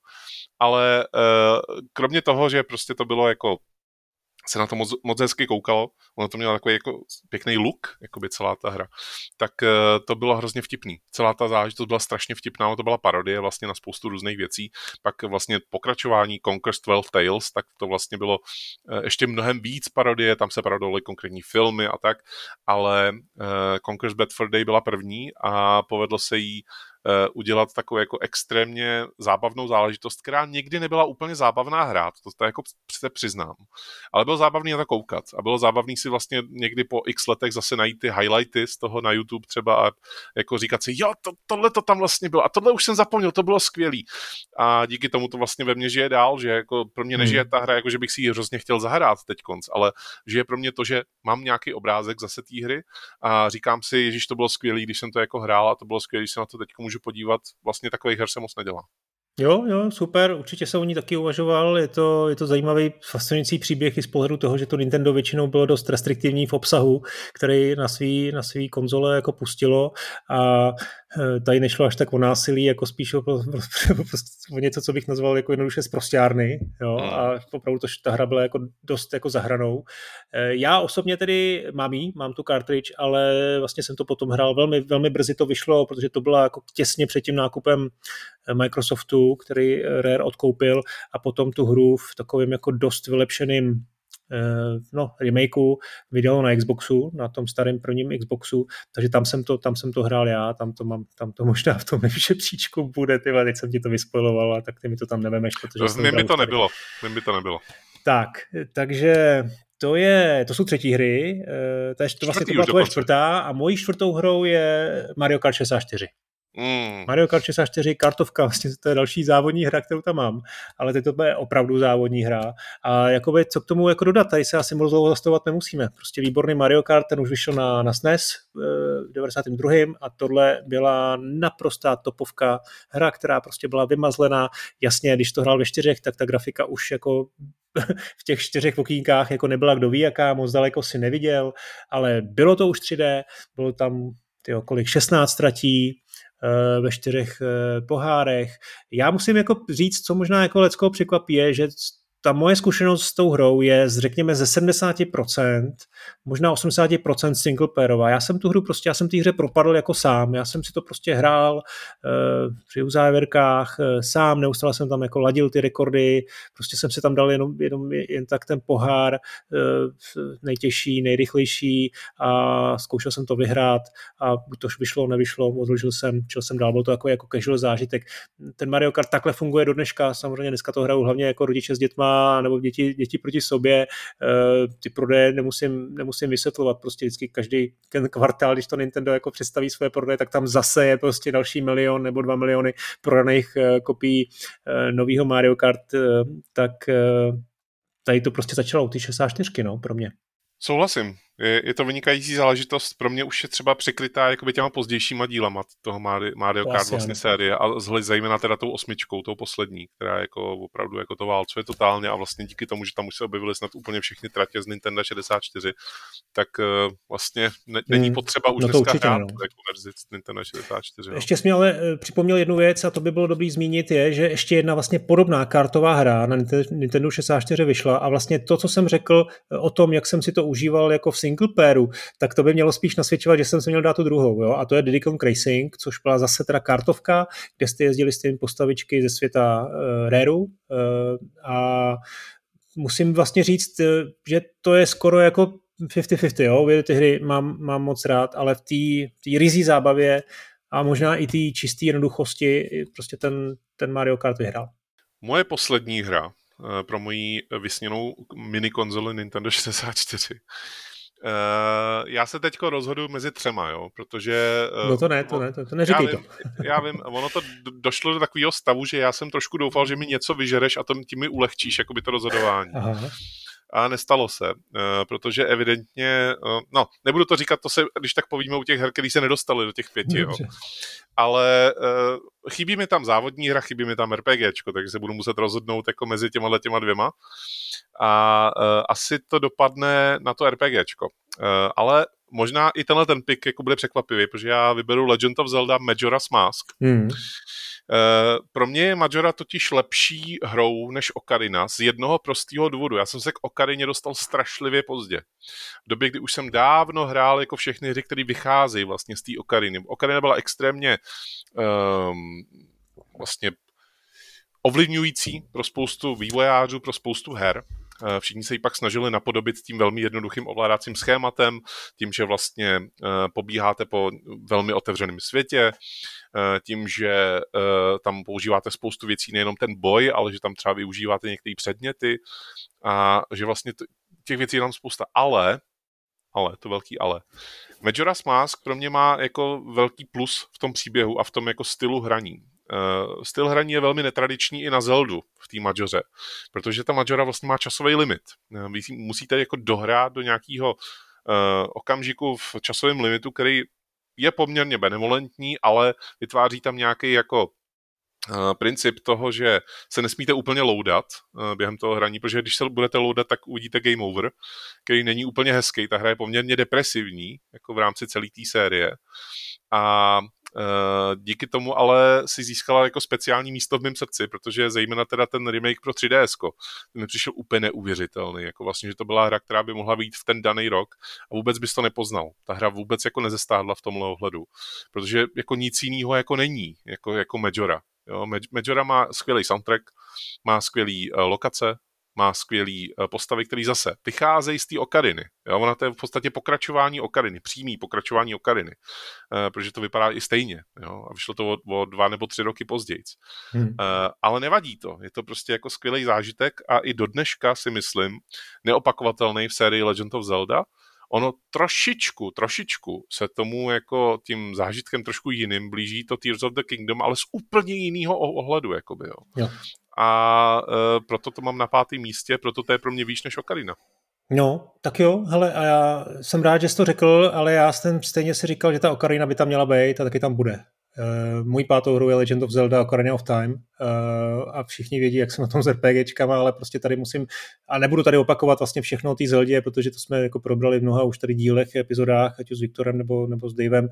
Ale kromě toho, že prostě to bylo jako se na to moc, moc hezky koukalo, ono to mělo takový jako pěkný look, jako by celá ta hra, tak uh, to bylo hrozně vtipný. Celá ta záležitost byla strašně vtipná, to byla parodie vlastně na spoustu různých věcí, pak vlastně pokračování Conquest 12 Tales, tak to vlastně bylo uh, ještě mnohem víc parodie, tam se parodovaly konkrétní filmy a tak, ale uh, Conquest Bad Fur Day byla první a povedlo se jí Eh, udělat takovou jako extrémně zábavnou záležitost, která nikdy nebyla úplně zábavná hrát, to, to jako se přiznám. Ale bylo zábavný na to koukat a bylo zábavný si vlastně někdy po x letech zase najít ty highlighty z toho na YouTube třeba a jako říkat si, jo, to, tohle to tam vlastně bylo a tohle už jsem zapomněl, to bylo skvělý. A díky tomu to vlastně ve mně žije dál, že jako pro mě nežije hmm. ta hra, jako že bych si ji hrozně chtěl zahrát teď konc, ale žije pro mě to, že mám nějaký obrázek zase té hry a říkám si, ježiš, to bylo skvělý, když jsem to jako hrál a to bylo skvělé, když se na to teď můžu můžu podívat, vlastně takových her se moc nedělá. Jo, jo, super, určitě se o ní taky uvažoval, je to, je to zajímavý, fascinující příběh i z pohledu toho, že to Nintendo většinou bylo dost restriktivní v obsahu, který na svý, na svý konzole jako pustilo a tady nešlo až tak o násilí, jako spíš o, o, o něco, co bych nazval jako jednoduše z prostárny, jo, hmm. a opravdu to, ta hra byla jako dost jako zahranou. E, já osobně tedy mám jí, mám tu cartridge, ale vlastně jsem to potom hrál velmi, velmi brzy to vyšlo, protože to byla jako těsně před tím nákupem Microsoftu, který Rare odkoupil a potom tu hru v takovém jako dost vylepšeným eh, no, remakeu vydalo na Xboxu, na tom starém prvním Xboxu, takže tam jsem to, tam jsem to hrál já, tam to mám, tam to možná v tom příčku bude, ty teď jsem ti to vyspojoval, tak ty mi to tam nevemeš, protože... No, mi by to nebylo, mi by to nebylo. Tak, takže to, je, to jsou třetí hry, eh, to, je, to vlastně to byla tvoje čtvrtá a mojí čtvrtou hrou je Mario Kart 64. Mm. Mario Kart 64, kartovka, vlastně to je další závodní hra, kterou tam mám, ale teď to je opravdu závodní hra. A jakoby, co k tomu jako dodat, tady se asi moc dlouho zastavovat nemusíme. Prostě výborný Mario Kart, ten už vyšel na, na SNES v 92. a tohle byla naprostá topovka hra, která prostě byla vymazlená. Jasně, když to hrál ve čtyřech, tak ta grafika už jako v těch čtyřech okýnkách jako nebyla kdo ví jaká, moc daleko si neviděl, ale bylo to už 3D, bylo tam tyjo, kolik 16 tratí, Eh, ve čtyřech eh, pohárech. Já musím jako říct, co možná jako Lecko překvapí, je, že ta moje zkušenost s tou hrou je, řekněme, ze 70%, možná 80% single playerová. Já jsem tu hru prostě, já jsem té hře propadl jako sám, já jsem si to prostě hrál uh, při uzávěrkách uh, sám, neustále jsem tam jako ladil ty rekordy, prostě jsem si tam dal jenom, jenom jen tak ten pohár uh, nejtěžší, nejrychlejší a zkoušel jsem to vyhrát a buď to vyšlo, nevyšlo, odložil jsem, čel jsem dál, byl to jako, jako casual zážitek. Ten Mario Kart takhle funguje do dneška, samozřejmě dneska to hraju hlavně jako rodiče s dětma, nebo děti, děti proti sobě, eh, ty prodeje nemusím, nemusím vysvětlovat, prostě vždycky každý ten kvartál, když to Nintendo jako představí svoje prodeje, tak tam zase je prostě další milion nebo dva miliony prodaných eh, kopií eh, nového Mario Kart, tak tady to prostě začalo u té 64, no, pro mě. Souhlasím. Je, to vynikající záležitost. Pro mě už je třeba překrytá jakoby těma pozdějšíma dílama toho Mario, Mario Kart vlastně série a zhled zejména teda tou osmičkou, tou poslední, která jako opravdu jako to válcuje totálně a vlastně díky tomu, že tam už se objevily snad úplně všechny tratě z Nintendo 64, tak uh, vlastně ne, není hmm. potřeba už no dneska určitě, hrát no. jako verzi Nintendo 64. No. Ještě jsi mi ale eh, připomněl jednu věc a to by bylo dobrý zmínit je, že ještě jedna vlastně podobná kartová hra na Nintendo 64 vyšla a vlastně to, co jsem řekl eh, o tom, jak jsem si to užíval jako v single playeru, tak to by mělo spíš nasvědčovat, že jsem si měl dát tu druhou. Jo? A to je Kong Racing, což byla zase teda kartovka, kde jste jezdili s těmi postavičky ze světa uh, Rareu uh, a musím vlastně říct, uh, že to je skoro jako 50-50, jo, obě ty hry mám, mám moc rád, ale v té rizí zábavě a možná i té čisté jednoduchosti prostě ten, ten Mario Kart vyhrál. Moje poslední hra pro moji vysněnou mini konzoli Nintendo 64 Uh, já se teďko rozhodu mezi třema, jo, protože... Uh, no to ne, to ne, to, to neříkej já vím, to. já vím, ono to došlo do takového stavu, že já jsem trošku doufal, že mi něco vyžereš a to ti mi ulehčíš, jakoby to rozhodování. Aha. A nestalo se, protože evidentně, no, nebudu to říkat, to se, když tak povíme u těch her, který se nedostali do těch pěti, jo. ale chybí mi tam závodní hra, chybí mi tam RPGčko, takže se budu muset rozhodnout jako mezi těma těma dvěma a asi to dopadne na to RPGčko. ale možná i tenhle ten pick jako bude překvapivý, protože já vyberu Legend of Zelda Majora's Mask. Hmm. Uh, pro mě je Majora totiž lepší hrou než Ocarina z jednoho prostého důvodu. Já jsem se k Okarině dostal strašlivě pozdě. V době, kdy už jsem dávno hrál jako všechny hry, které vycházejí vlastně z té Ocariny. Ocarina byla extrémně um, vlastně ovlivňující pro spoustu vývojářů, pro spoustu her. Eh, všichni se ji pak snažili napodobit tím velmi jednoduchým ovládacím schématem, tím, že vlastně eh, pobíháte po velmi otevřeném světě, eh, tím, že tam používáte spoustu věcí, nejenom ten boj, ale že tam třeba využíváte některé předměty a že vlastně těch věcí je tam spousta. Ale, ale, to velký ale. Majora's Mask pro mě má jako velký plus v tom příběhu a v tom jako stylu hraní. Uh, styl hraní je velmi netradiční i na Zeldu v té Majoře, protože ta Majora vlastně má časový limit. Uh, vy musíte jako dohrát do nějakého uh, okamžiku v časovém limitu, který je poměrně benevolentní, ale vytváří tam nějaký jako princip toho, že se nesmíte úplně loudat během toho hraní, protože když se budete loudat, tak uvidíte game over, který není úplně hezký. Ta hra je poměrně depresivní, jako v rámci celé té série. A Eh, díky tomu ale si získala jako speciální místo v mém srdci, protože zejména teda ten remake pro 3DS, ten mi přišel úplně neuvěřitelný, jako vlastně, že to byla hra, která by mohla být v ten daný rok a vůbec bys to nepoznal. Ta hra vůbec jako nezestádla v tomhle ohledu, protože jako nic jiného jako není, jako, jako Majora. Jo, Majora má skvělý soundtrack, má skvělý uh, lokace, má skvělý eh, postavy, který zase vycházejí z té Okariny. Jo? Ona to je v podstatě pokračování Okariny, přímý pokračování Okariny, uh, protože to vypadá i stejně. Jo? A vyšlo to o, o dva nebo tři roky později. Hmm. Uh, ale nevadí to. Je to prostě jako skvělý zážitek a i do dneška si myslím neopakovatelný v sérii Legend of Zelda, ono trošičku, trošičku se tomu jako tím zážitkem trošku jiným blíží to Tears of the Kingdom, ale z úplně jiného ohledu, jakoby, jo. jo a uh, proto to mám na pátém místě, proto to je pro mě výš než Ocarina. No, tak jo, hele, a já jsem rád, že jsi to řekl, ale já jsem stejně si říkal, že ta Ocarina by tam měla být a taky tam bude. Uh, můj pátou hru je Legend of Zelda Ocarina of Time uh, a všichni vědí, jak jsem na tom s RPGčkama, ale prostě tady musím, a nebudu tady opakovat vlastně všechno o té Zeldě, protože to jsme jako probrali v mnoha už tady dílech, epizodách, ať už s Viktorem nebo, nebo s Davem, uh,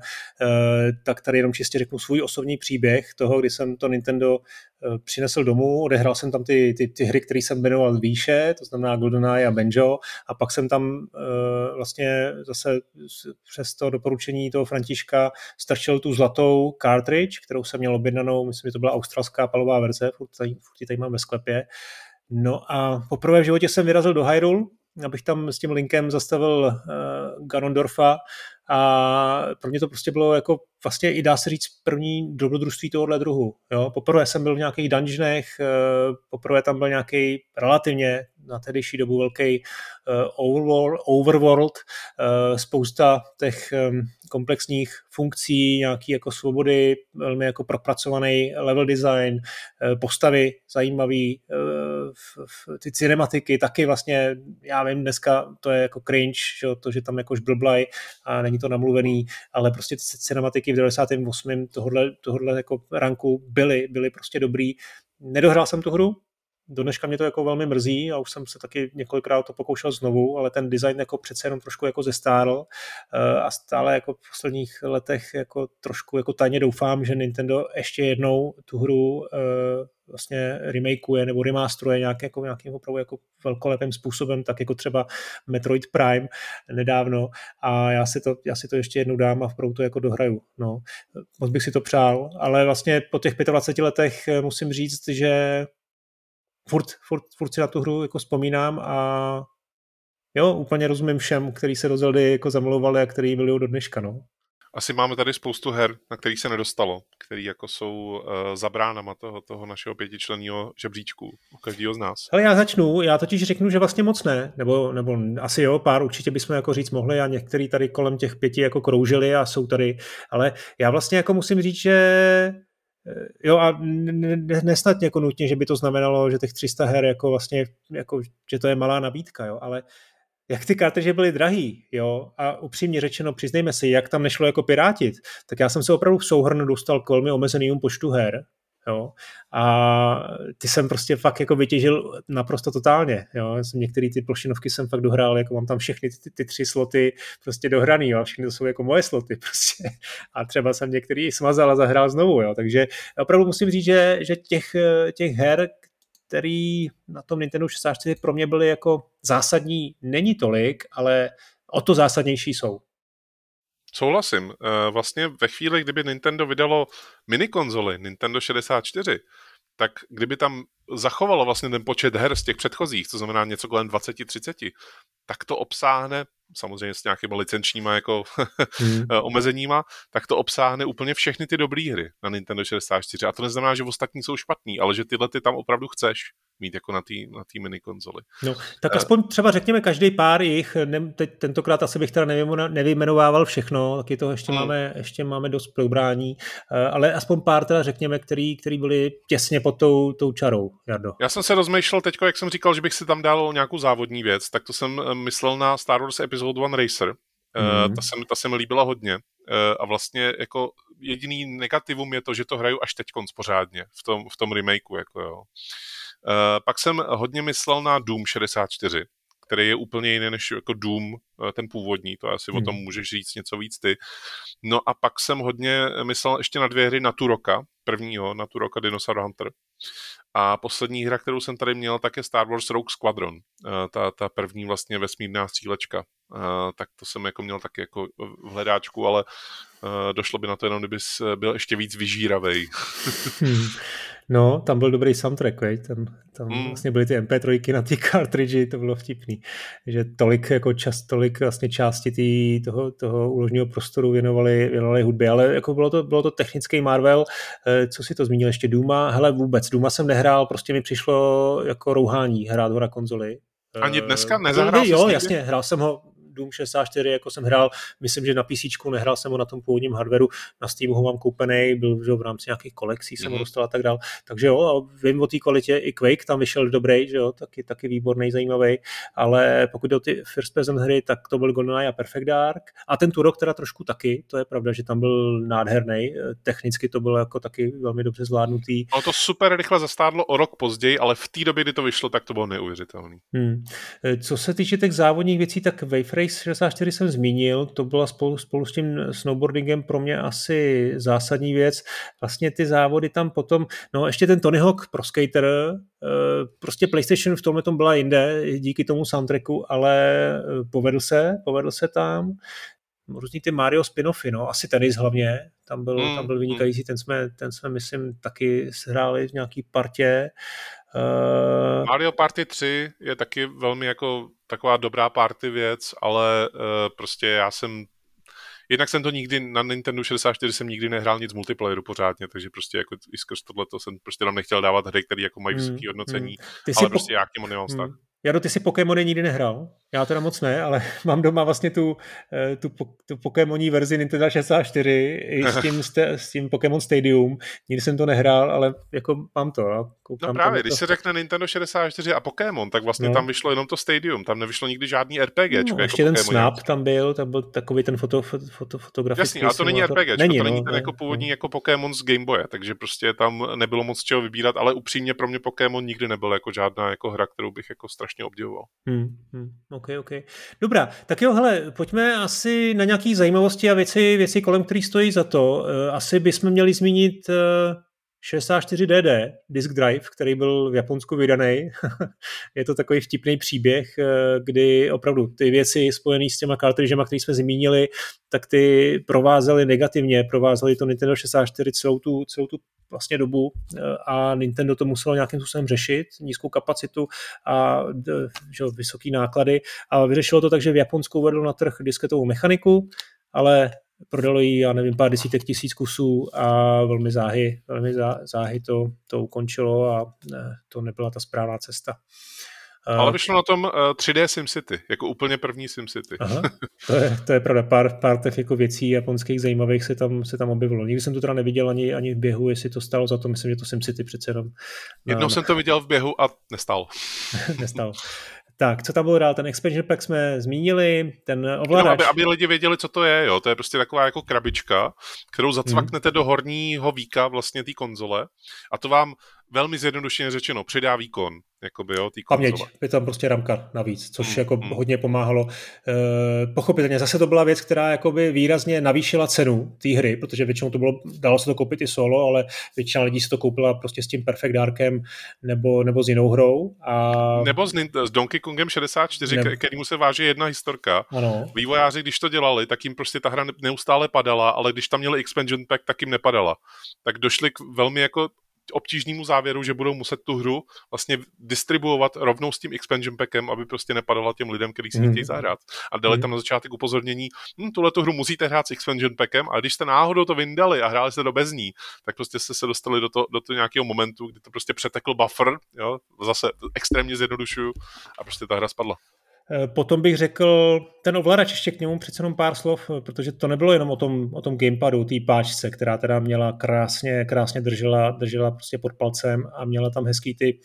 tak tady jenom čistě řeknu svůj osobní příběh toho, kdy jsem to Nintendo uh, přinesl domů, odehrál jsem tam ty, ty, ty hry, které jsem jmenoval výše, to znamená GoldenEye a Benjo, a pak jsem tam uh, vlastně zase přes to doporučení toho Františka strčil tu zlatou cartridge, kterou jsem měl objednanou, myslím, že to byla australská palová verze, furt tady, furt tady mám ve sklepě. No a poprvé v životě jsem vyrazil do Hyrule, abych tam s tím linkem zastavil uh, Ganondorfa a pro mě to prostě bylo jako vlastně i dá se říct první dobrodružství tohohle druhu. Jo? Poprvé jsem byl v nějakých dungeonech, uh, poprvé tam byl nějaký relativně na tehdejší dobu velký uh, overworld, uh, spousta těch um, komplexních funkcí, nějaký jako svobody, velmi jako propracovaný level design, postavy zajímavý, ty cinematiky taky vlastně, já vím, dneska to je jako cringe, že, to, že tam jako blblaj a není to namluvený, ale prostě ty cinematiky v 98. tohohle, tohohle jako ranku byly, byly prostě dobrý. Nedohrál jsem tu hru, dneška mě to jako velmi mrzí a už jsem se taky několikrát to pokoušel znovu, ale ten design jako přece jenom trošku jako zestárl eh, a stále jako v posledních letech jako trošku jako tajně doufám, že Nintendo ještě jednou tu hru eh, vlastně remakeuje nebo remasteruje nějak, jako, nějakým opravdu jako velkolepým způsobem, tak jako třeba Metroid Prime nedávno a já si to, já si to ještě jednou dám a opravdu to jako dohraju. No. Moc bych si to přál, ale vlastně po těch 25 letech musím říct, že furt, furt, furt si na tu hru jako vzpomínám a jo, úplně rozumím všem, který se do Zeldy jako zamilovali a který byli do dneška, no. Asi máme tady spoustu her, na kterých se nedostalo, který jako jsou uh, za bránama toho, toho našeho pětičlenního žebříčku u každého z nás. Ale já začnu, já totiž řeknu, že vlastně moc ne, nebo, nebo asi jo, pár určitě bychom jako říct mohli a některý tady kolem těch pěti jako kroužili a jsou tady, ale já vlastně jako musím říct, že jo a nesnad jako nutně, že by to znamenalo, že těch 300 her jako vlastně, jako, že to je malá nabídka, jo, ale jak ty karty, že byly drahý, jo, a upřímně řečeno, přiznejme si, jak tam nešlo jako pirátit, tak já jsem se opravdu v souhrnu dostal k velmi omezeným počtu her, jo, a ty jsem prostě fakt jako vytěžil naprosto totálně, jo, jsem některé ty plošinovky jsem fakt dohrál, jako mám tam všechny ty, ty tři sloty prostě dohraný, jo, všechny to jsou jako moje sloty prostě. A třeba jsem některý smazal a zahrál znovu, jo, takže opravdu musím říct, že, že těch, těch her, který na tom Nintendo 64 pro mě byly jako zásadní, není tolik, ale o to zásadnější jsou. Souhlasím. Eh, vlastně ve chvíli, kdyby Nintendo vydalo minikonzoli Nintendo 64, tak kdyby tam zachovalo vlastně ten počet her z těch předchozích, to znamená něco kolem 20-30, tak to obsáhne, samozřejmě s nějakýma licenčníma jako hmm. omezeníma, tak to obsáhne úplně všechny ty dobré hry na Nintendo 64. A to neznamená, že ostatní jsou špatný, ale že tyhle ty tam opravdu chceš mít jako na té na tý mini konzoli. No, tak uh, aspoň třeba řekněme každý pár jich, ne, teď, tentokrát asi bych teda nevyjmenovával všechno, taky to ještě, hmm. máme, ještě máme dost probrání, uh, ale aspoň pár teda řekněme, který, který byli těsně pod tou, tou čarou, Jardo. Já jsem se rozmýšlel teď, jak jsem říkal, že bych si tam dal nějakou závodní věc, tak to jsem eh, myslel na Star Wars Episode 1 Racer, Mm. ta, se, ta se mi líbila hodně a vlastně jako jediný negativum je to, že to hraju až teď pořádně v tom, v tom remakeu, jako jo. Uh, pak jsem hodně myslel na Doom 64, který je úplně jiný než jako Doom, uh, ten původní, to asi hmm. o tom můžeš říct něco víc ty. No a pak jsem hodně myslel ještě na dvě hry na tu roka, prvního, na tu roka Dinosaur Hunter. A poslední hra, kterou jsem tady měl, tak je Star Wars Rogue Squadron. Uh, ta, ta první vlastně vesmírná střílečka. Uh, tak to jsem jako měl taky jako v hledáčku, ale došlo by na to jenom, kdyby byl ještě víc vyžíravej. hmm. No, tam byl dobrý soundtrack, veď? Tam, tam mm. vlastně byly ty MP3 na ty cartridge, to bylo vtipný. Že tolik jako čas, tolik vlastně části tý, toho, toho úložního prostoru věnovali, věnovali hudbě, ale jako bylo to, bylo to technický Marvel. Eh, co si to zmínil ještě? Duma? Hele, vůbec. Duma jsem nehrál, prostě mi přišlo jako rouhání hrát ho na konzoli. Ani dneska eh, nezahrál Jo, jasně, hrál jsem ho, Doom 64 jako jsem hrál, myslím, že na PC, nehrál jsem ho na tom původním hardwareu, na Steamu ho mám koupený, byl že v rámci nějakých kolekcí jsem mm-hmm. ho mhm. dostal a tak dál. Takže jo, a vím o té kvalitě, i Quake tam vyšel dobrý, že jo, taky, taky výborný, zajímavý, ale pokud jde o ty first person hry, tak to byl GoldenEye a Perfect Dark a ten Turok teda trošku taky, to je pravda, že tam byl nádherný, technicky to bylo jako taky velmi dobře zvládnutý. Ale to super rychle zastádlo o rok později, ale v té době, kdy to vyšlo, tak to bylo neuvěřitelné. Hmm. Co se týče těch závodních věcí, tak Wave Race 64 jsem zmínil, to byla spolu, spolu s tím snowboardingem pro mě asi zásadní věc. Vlastně ty závody tam potom, no ještě ten Tony Hawk Pro Skater, eh, prostě PlayStation v tomhle tom byla jinde díky tomu soundtracku, ale eh, povedl se, povedl se tam různý ty Mario spin-offy, no, asi tenis hlavně, tam byl, mm, tam byl vynikající, ten jsme, ten jsme, myslím, taky hráli v nějaký partě. Uh... Mario Party 3 je taky velmi jako taková dobrá party věc, ale uh, prostě já jsem Jednak jsem to nikdy, na Nintendo 64 jsem nikdy nehrál nic multiplayeru pořádně, takže prostě jako i skrz tohle jsem prostě tam nechtěl dávat hry, které jako mají hmm, vysoké hodnocení, hmm. ale po... prostě já k němu nemám vztah. Hmm. Jaro, ty si Pokémony nikdy nehrál? Já teda moc ne, ale mám doma vlastně tu, eh, tu, tu Pokémoní verzi Nintendo 64 i s tím, s tím Pokémon Stadium. Nikdy jsem to nehrál, ale jako mám to. No, no právě, když to... se řekne Nintendo 64 a Pokémon, tak vlastně no. tam vyšlo jenom to Stadium, tam nevyšlo nikdy žádný RPG. No, jako ještě ten Snap tam byl, tam byl takový ten foto, foto, foto fotografický. Jasný, ale to není RPG, není, to není no, ten ne, jako původní ne. jako Pokémon z Game Boye, takže prostě tam nebylo moc čeho vybírat, ale upřímně pro mě Pokémon nikdy nebyl jako žádná jako hra, kterou bych jako strašně obdivoval. Hmm, hmm, OK, OK. Dobrá, tak jo, hele, pojďme asi na nějaké zajímavosti a věci, věci kolem kterých stojí za to. Eh, asi bychom měli zmínit 64DD eh, disk drive, který byl v Japonsku vydaný. je to takový vtipný příběh, eh, kdy opravdu ty věci spojené s těma cartridgema, které jsme zmínili, tak ty provázely negativně, provázely to Nintendo 64 celou tu, celou tu vlastně dobu eh, a Nintendo to muselo nějakým způsobem řešit, nízkou kapacitu a že, vysoký náklady a vyřešilo to tak, že v Japonsku uvedlo na trh disketovou mechaniku, ale prodalo ji, já nevím, pár desítek tisíc kusů a velmi záhy, velmi záhy to, to ukončilo a eh, to nebyla ta správná cesta. Ale vyšlo na tom uh, 3D SimCity, jako úplně první SimCity. Aha, to je, to je pravda, pár, pár těch jako věcí japonských zajímavých se tam, se tam objevilo. Nikdy jsem to teda neviděl ani, ani v běhu, jestli to stalo za to, myslím, že to SimCity přece jenom. Jednou jsem to viděl v běhu a nestalo. nestalo. Tak, co tam bylo dál? Ten expansion pack jsme zmínili, ten ovladač. No, aby, aby lidi věděli, co to je, jo. To je prostě taková jako krabička, kterou zacvaknete hmm. do horního víka vlastně té konzole a to vám velmi zjednodušeně řečeno přidá výkon jakoby, jo, tý Paměť, je tam prostě ramka navíc, což mm, jako mm. hodně pomáhalo. E, pochopitelně, zase to byla věc, která jakoby výrazně navýšila cenu té hry, protože většinou to bylo, dalo se to koupit i solo, ale většina lidí si to koupila prostě s tím Perfect Darkem nebo, nebo s jinou hrou. A... Nebo s, s Donkey Kongem 64, ne... kterýmu se váže jedna historka. Ano. Vývojáři, když to dělali, tak jim prostě ta hra neustále padala, ale když tam měli expansion pack, tak jim nepadala. Tak došli k velmi jako obtížnému závěru, že budou muset tu hru vlastně distribuovat rovnou s tím expansion packem, aby prostě nepadala těm lidem, kteří si mm. chtějí zahrát. A dali mm. tam na začátek upozornění, hm, tuhle tu hru musíte hrát s expansion packem, a když jste náhodou to vyndali a hráli jste do bez ní, tak prostě jste se dostali do, to, do toho nějakého momentu, kdy to prostě přetekl buffer, jo, zase extrémně zjednodušuju, a prostě ta hra spadla. Eh, potom bych řekl ten ovladač ještě k němu přece jenom pár slov, eh, protože to nebylo jenom o tom, o tom gamepadu, té páčce, která teda měla krásně, krásně držela, držela prostě pod palcem a měla tam hezký ty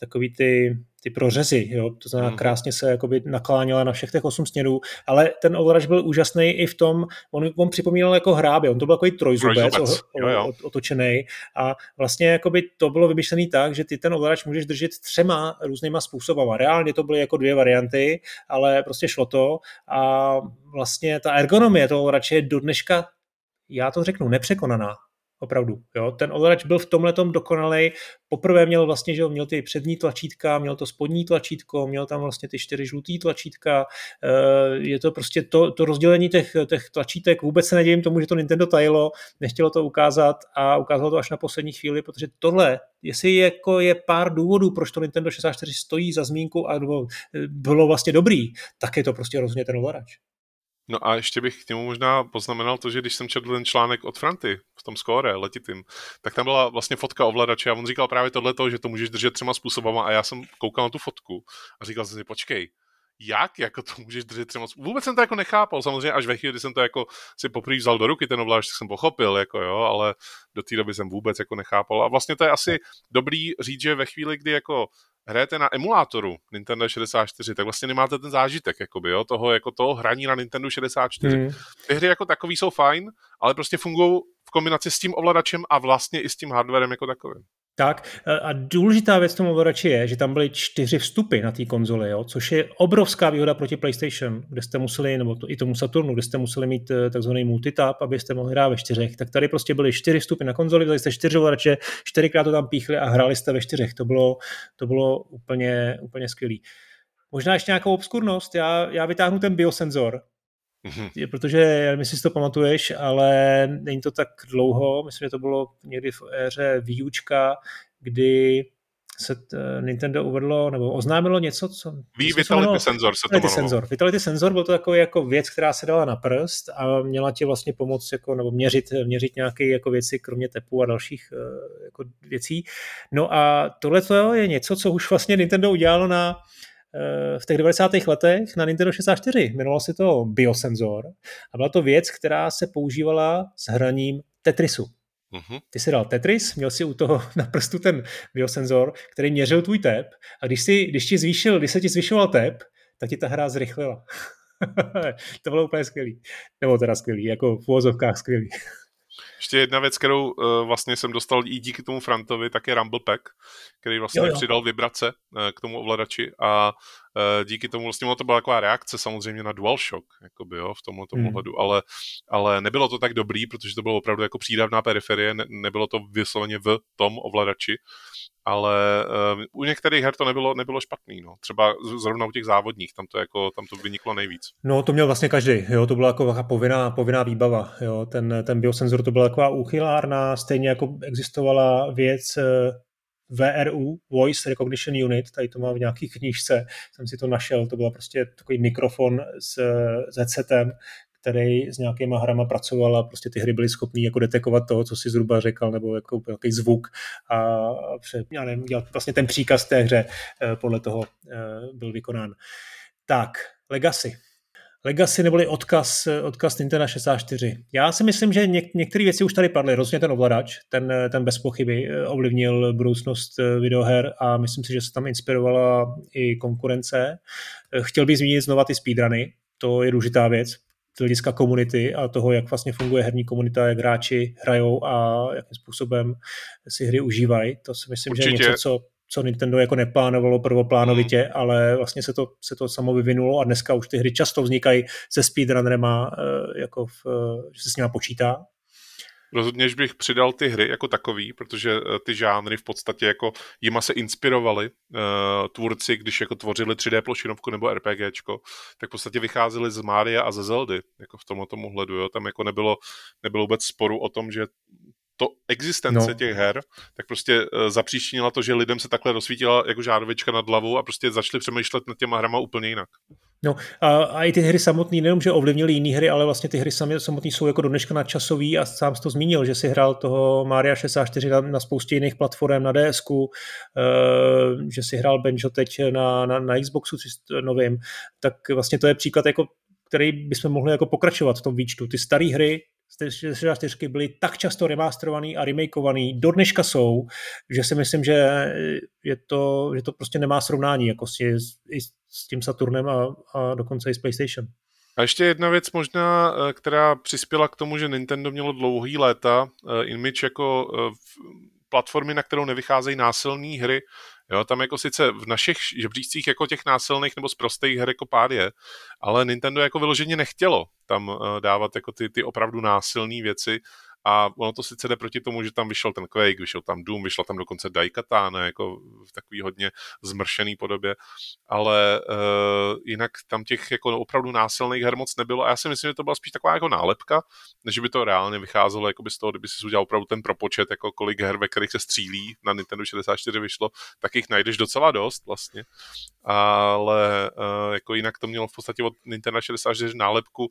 takový ty ty prořezy, jo? to znamená mhm. krásně se jakoby nakláněla na všech těch osm směrů, ale ten ovladač byl úžasný i v tom, on, on připomínal jako hrábě, on to byl takový trojzubec, trojzubec. O, o, o, otočený a vlastně jakoby to bylo vymyšlené tak, že ty ten ovladač můžeš držet třema různýma způsobama. Reálně to byly jako dvě varianty, ale prostě šlo to a vlastně ta ergonomie toho ovladače je do dneška já to řeknu, nepřekonaná. Opravdu. Jo. Ten ovladač byl v tomhle dokonalej. Poprvé měl vlastně, že měl ty přední tlačítka, měl to spodní tlačítko, měl tam vlastně ty čtyři žlutý tlačítka. Eh, je to prostě to, to rozdělení těch, těch tlačítek. Vůbec se nedějím tomu, že to Nintendo tajilo, nechtělo to ukázat a ukázalo to až na poslední chvíli, protože tohle, jestli jako je pár důvodů, proč to Nintendo 64 stojí za zmínku a bylo vlastně dobrý, tak je to prostě rozhodně ten ovladač. No a ještě bych k němu možná poznamenal to, že když jsem četl ten článek od Franty v tom skóre letitým, tak tam byla vlastně fotka ovladače a on říkal právě tohle, že to můžeš držet třema způsobama a já jsem koukal na tu fotku a říkal jsem si, počkej, jak jako to můžeš držet třeba... Vůbec jsem to jako nechápal, samozřejmě až ve chvíli, kdy jsem to jako si poprvé vzal do ruky ten ovladač, tak jsem pochopil, jako jo, ale do té doby jsem vůbec jako nechápal. A vlastně to je asi dobrý říct, že ve chvíli, kdy jako hrajete na emulátoru Nintendo 64, tak vlastně nemáte ten zážitek jakoby, jo, toho, jako toho hraní na Nintendo 64. Hmm. Ty hry jako takový jsou fajn, ale prostě fungují v kombinaci s tím ovladačem a vlastně i s tím hardwarem jako takovým. Tak a důležitá věc tomu ovladači je, že tam byly čtyři vstupy na té konzoli, jo, což je obrovská výhoda proti PlayStation, kde jste museli, nebo to, i tomu Saturnu, kde jste museli mít eh, takzvaný multitap, abyste mohli hrát ve čtyřech. Tak tady prostě byly čtyři vstupy na konzoli, vzali jste čtyři ovladače, čtyřikrát to tam píchli a hráli jste ve čtyřech. To bylo, to bylo úplně, úplně skvělý. Možná ještě nějakou obskurnost, já, já vytáhnu ten biosenzor, Mm-hmm. Protože, nevím, jestli si to pamatuješ, ale není to tak dlouho, myslím, že to bylo někdy v éře výučka, kdy se t, Nintendo uvedlo, nebo oznámilo něco, co... Ví, Vitality Sensor se Vitality to Sensor. Vitality Sensor byl to takový jako věc, která se dala na prst a měla ti vlastně pomoct jako, nebo měřit, měřit nějaké jako věci, kromě tepu a dalších eh, jako věcí. No a tohle je něco, co už vlastně Nintendo udělalo na v těch 90. letech na Nintendo 64. Jmenovalo se to biosenzor a byla to věc, která se používala s hraním Tetrisu. Uh-huh. Ty si dal Tetris, měl si u toho na prstu ten biosenzor, který měřil tvůj tep a když, si, když, ti zvýšil, když se ti zvyšoval tep, tak ti ta hra zrychlila. to bylo úplně skvělý. Nebo teda skvělý, jako v uvozovkách skvělý. Ještě jedna věc, kterou uh, vlastně jsem dostal i díky tomu Frantovi, tak je Rumble Pack, který vlastně jo, jo. přidal vibrace uh, k tomu ovladači a uh, díky tomu vlastně to byla taková reakce samozřejmě na DualShock, jakoby, jo, v tomhle hmm. ohledu, ale, ale nebylo to tak dobrý, protože to bylo opravdu jako přídavná periferie, ne, nebylo to vysloveně v tom ovladači, ale uh, u některých her to nebylo, nebylo špatný, no. Třeba zrovna u těch závodních, tam to, jako, tam to vyniklo nejvíc. No to měl vlastně každý, jo, to byla jako povinná, povinná výbava, jo, ten, ten biosenzor to byla taková úchylárna, stejně jako existovala věc eh, VRU, Voice Recognition Unit, tady to mám v nějaký knížce, jsem si to našel, to byl prostě takový mikrofon s, s headsetem, který s nějakýma hrama pracoval a prostě ty hry byly schopné jako detekovat toho, co si zhruba řekl, nebo jako nějaký zvuk a před, já nevím, dělat vlastně ten příkaz té hře podle toho byl vykonán. Tak, Legacy. Legacy neboli odkaz, odkaz Nintendo 64. Já si myslím, že něk, některé věci už tady padly. Rozhodně ten ovladač, ten, ten bez pochyby eh, ovlivnil budoucnost eh, videoher a myslím si, že se tam inspirovala i konkurence. Eh, chtěl bych zmínit znova ty speedruny, to je důležitá věc, z hlediska komunity a toho, jak vlastně funguje herní komunita, jak hráči hrajou a jakým způsobem si hry užívají. To si myslím, Určitě. že je něco, co co Nintendo jako neplánovalo prvoplánovitě, mm. ale vlastně se to, se to samo vyvinulo a dneska už ty hry často vznikají se speedrunnerema, eh, jako v, eh, že se s nima počítá. Rozhodně, že bych přidal ty hry jako takový, protože eh, ty žánry v podstatě jako jima se inspirovali uh, tvůrci, když jako tvořili 3D plošinovku nebo RPGčko, tak v podstatě vycházeli z Mária a ze Zeldy, jako v tomto ohledu, jo. Tam jako nebylo, nebylo vůbec sporu o tom, že to existence no. těch her, tak prostě uh, zapříčinila to, že lidem se takhle rozsvítila jako žárovička nad hlavou a prostě začali přemýšlet nad těma hrama úplně jinak. No a, a i ty hry samotné, nejenom, že ovlivnily jiné hry, ale vlastně ty hry samotné jsou jako do dneška nadčasový a sám jsi to zmínil, že si hrál toho Maria 64 na, na spoustě jiných platform, na DSku, uh, eh, že si hrál Benjo teď na, na, na Xboxu novým, tak vlastně to je příklad jako který bychom mohli jako pokračovat v tom výčtu. Ty staré hry z 64 byly tak často remasterovaný a remakeovaný, do dneška jsou, že si myslím, že je to, že to prostě nemá srovnání jako s, i s tím Saturnem a, a dokonce i s PlayStation. A ještě jedna věc možná, eh, která přispěla k tomu, že Nintendo mělo dlouhý léta eh, image jako eh, platformy, na kterou nevycházejí násilné hry, Jo, tam jako sice v našich žebříčcích jako těch násilných nebo zprostých her jako pár je, ale Nintendo jako vyloženě nechtělo tam uh, dávat jako ty, ty opravdu násilné věci a ono to sice jde proti tomu, že tam vyšel ten Quake, vyšel tam Doom, vyšla tam dokonce Daikatana, jako v takový hodně zmršený podobě, ale uh, jinak tam těch jako opravdu násilných her moc nebylo a já si myslím, že to byla spíš taková jako nálepka, než by to reálně vycházelo jako by z toho, kdyby si udělal opravdu ten propočet, jako kolik her, ve kterých se střílí na Nintendo 64 vyšlo, tak jich najdeš docela dost vlastně, ale uh, jako jinak to mělo v podstatě od Nintendo 64 nálepku,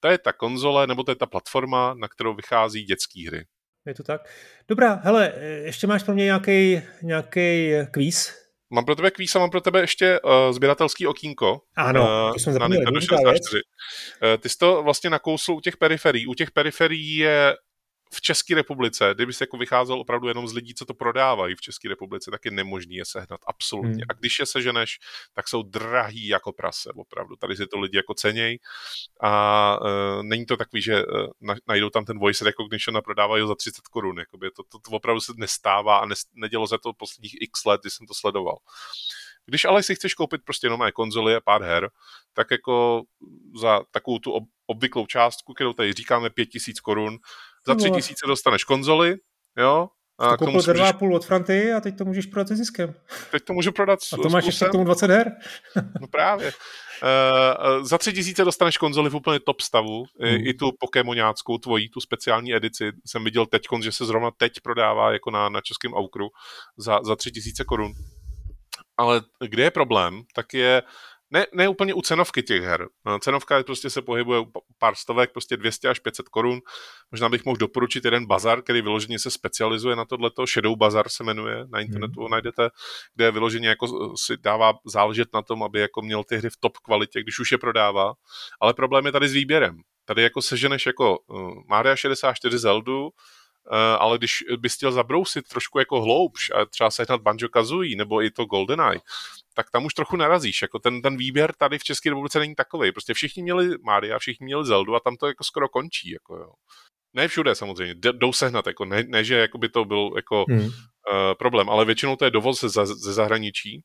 to je ta konzole, nebo to je ta platforma, na kterou vychází dětské hry. Je to tak. Dobrá, hele, ještě máš pro mě nějaký, nějaký kvíz? Mám pro tebe kvíz a mám pro tebe ještě uh, sběratelský okýnko. Ano, to zapomněli, na Nintendo 64. Uh, ty jsi to vlastně nakousl u těch periferií. U těch periferií je v České republice, kdyby se jako vycházel opravdu jenom z lidí, co to prodávají v České republice, tak je nemožný je sehnat, absolutně. Hmm. A když je seženeš, tak jsou drahý jako prase, opravdu. Tady si to lidi jako ceněj a uh, není to takový, že uh, najdou tam ten voice recognition a prodávají ho za 30 korun. Jakoby to, to, to opravdu se nestává a ne, nedělo se to posledních x let, kdy jsem to sledoval. Když ale si chceš koupit prostě jenom konzoli a pár her, tak jako za takovou tu obvyklou částku, kterou tady říkáme 5000 korun, za tři tisíce dostaneš konzoli, jo, a to koupil za dva půl od Franty a teď to můžeš prodat se ziskem. Teď to můžu prodat A to máš ještě k tomu 20 her. no právě. Uh, za tři tisíce dostaneš konzoli v úplně top stavu, hmm. i tu Pokémonáckou tvojí, tu speciální edici. Jsem viděl teď, že se zrovna teď prodává jako na, na českém aukru za, za tři tisíce korun. Ale kde je problém, tak je ne, ne úplně u cenovky těch her. No, cenovka prostě se pohybuje pár stovek, prostě 200 až 500 korun. Možná bych mohl doporučit jeden bazar, který vyloženě se specializuje na tohleto. Shadow Bazar se jmenuje, na internetu hmm. najdete, kde vyloženě jako si dává záležet na tom, aby jako měl ty hry v top kvalitě, když už je prodává. Ale problém je tady s výběrem. Tady jako seženeš jako uh, Maria 64 Zeldu, ale když bys chtěl zabrousit trošku jako hloubš a třeba sehnat Banjo Kazooie nebo i to GoldenEye, tak tam už trochu narazíš. Jako ten, ten výběr tady v České republice není takový. Prostě všichni měli Maria, všichni měli Zeldu a tam to jako skoro končí. Jako jo. Ne všude samozřejmě, jdou sehnat, jako ne, ne že jako by to byl jako hmm. uh, problém, ale většinou to je dovoz ze, ze zahraničí,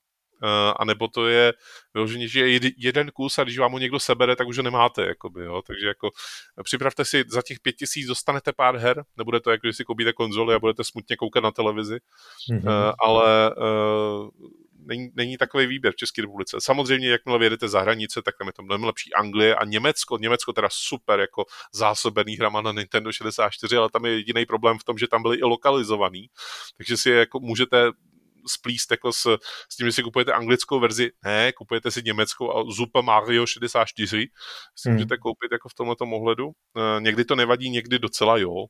anebo to je vyloženě, že je jeden kus a když vám ho někdo sebere, tak už ho nemáte, jakoby, jo? takže jako připravte si, za těch pět tisíc dostanete pár her, nebude to jako, když si koupíte konzoli a budete smutně koukat na televizi, mm-hmm. ale uh, není, není takový výběr v České republice. Samozřejmě, jakmile vyjedete za hranice, tak tam je to mnohem lepší Anglie a Německo. Německo teda super jako zásobený hrama na Nintendo 64, ale tam je jediný problém v tom, že tam byly i lokalizovaný, takže si jako můžete splíst jako s, s tím, že si kupujete anglickou verzi. Ne, kupujete si německou a Super Mario 64. Si hmm. můžete koupit jako v tomto ohledu. Uh, někdy to nevadí, někdy docela jo.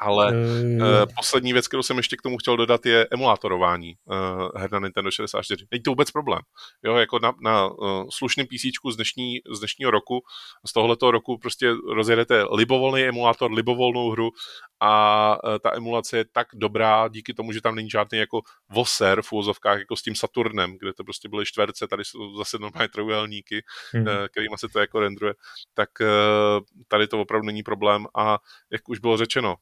Ale uh, poslední věc, kterou jsem ještě k tomu chtěl dodat, je emulátorování uh, her na Nintendo 64. Není to vůbec problém. Jo, jako na, na uh, slušném PC z, dnešní, z dnešního roku, z tohoto roku prostě rozjedete libovolný emulátor, libovolnou hru a uh, ta emulace je tak dobrá díky tomu, že tam není žádný jako voser v úvozovkách jako s tím Saturnem, kde to prostě byly čtverce, tady jsou zase normálně trojuhelníky, hmm. uh, kterými se to jako rendruje, tak uh, tady to opravdu není problém a jak už bylo řečeno,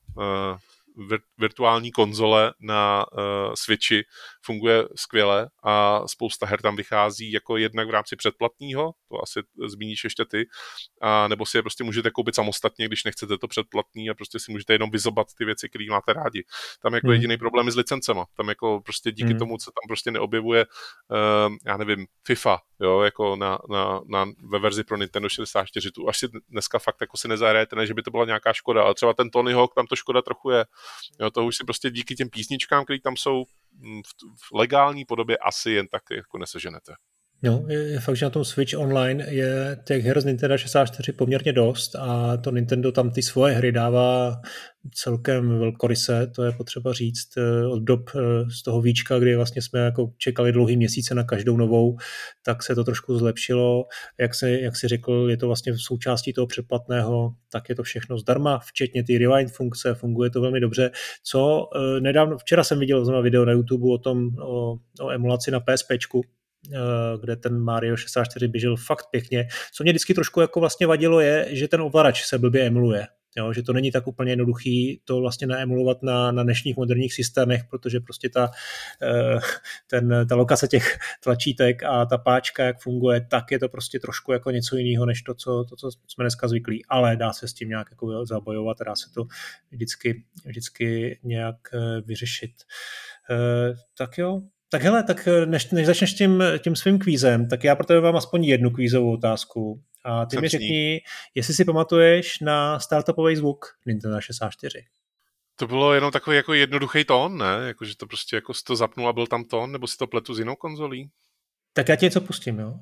virtuální konzole na uh, Switchi funguje skvěle a spousta her tam vychází jako jednak v rámci předplatního, to asi zmíníš ještě ty, a nebo si je prostě můžete koupit samostatně, když nechcete to předplatný a prostě si můžete jenom vyzobat ty věci, které máte rádi. Tam jako hmm. jediný problém je s licencema. Tam jako prostě díky hmm. tomu, co tam prostě neobjevuje, uh, já nevím, FIFA, jo, jako na, na, na, ve verzi pro Nintendo 64, tu až si dneska fakt jako si nezahrajete, ne, že by to byla nějaká škoda, ale třeba ten Tony Hawk, tam to škoda trochu je. Jo, to už si prostě díky těm písničkám, které tam jsou v, legální podobě asi jen tak jako neseženete. No, je, je fakt, že na tom Switch Online je těch her z Nintendo 64 poměrně dost a to Nintendo tam ty svoje hry dává celkem velkoryse, to je potřeba říct, eh, od dob eh, z toho víčka, kdy vlastně jsme jako čekali dlouhý měsíce na každou novou, tak se to trošku zlepšilo. Jak, se, jak si řekl, je to vlastně v součástí toho předplatného, tak je to všechno zdarma, včetně ty rewind funkce, funguje to velmi dobře. Co eh, nedávno, včera jsem viděl znovu video na YouTube o tom, o, o emulaci na PSPčku, kde ten Mario 64 běžel fakt pěkně. Co mě vždycky trošku jako vlastně vadilo je, že ten ovladač se blbě emuluje. Jo, že to není tak úplně jednoduchý to vlastně naemulovat na, na dnešních moderních systémech, protože prostě ta, eh, ten, ta lokace těch tlačítek a ta páčka, jak funguje, tak je to prostě trošku jako něco jiného, než to co, to, co jsme dneska zvyklí. Ale dá se s tím nějak jako zabojovat, dá se to vždycky, vždycky nějak eh, vyřešit. Tak jo, tak hele, tak eh, než, než začneš tím, tím svým kvízem, tak já pro tebe mám aspoň jednu kvízovou otázku. A ty mi řekni, jestli si pamatuješ na startupový zvuk Nintendo 64. To bylo jenom takový jako jednoduchý tón, ne? Jako, že to prostě jako to zapnul a byl tam tón, nebo si to pletu s jinou konzolí? Tak já ti něco pustím, jo?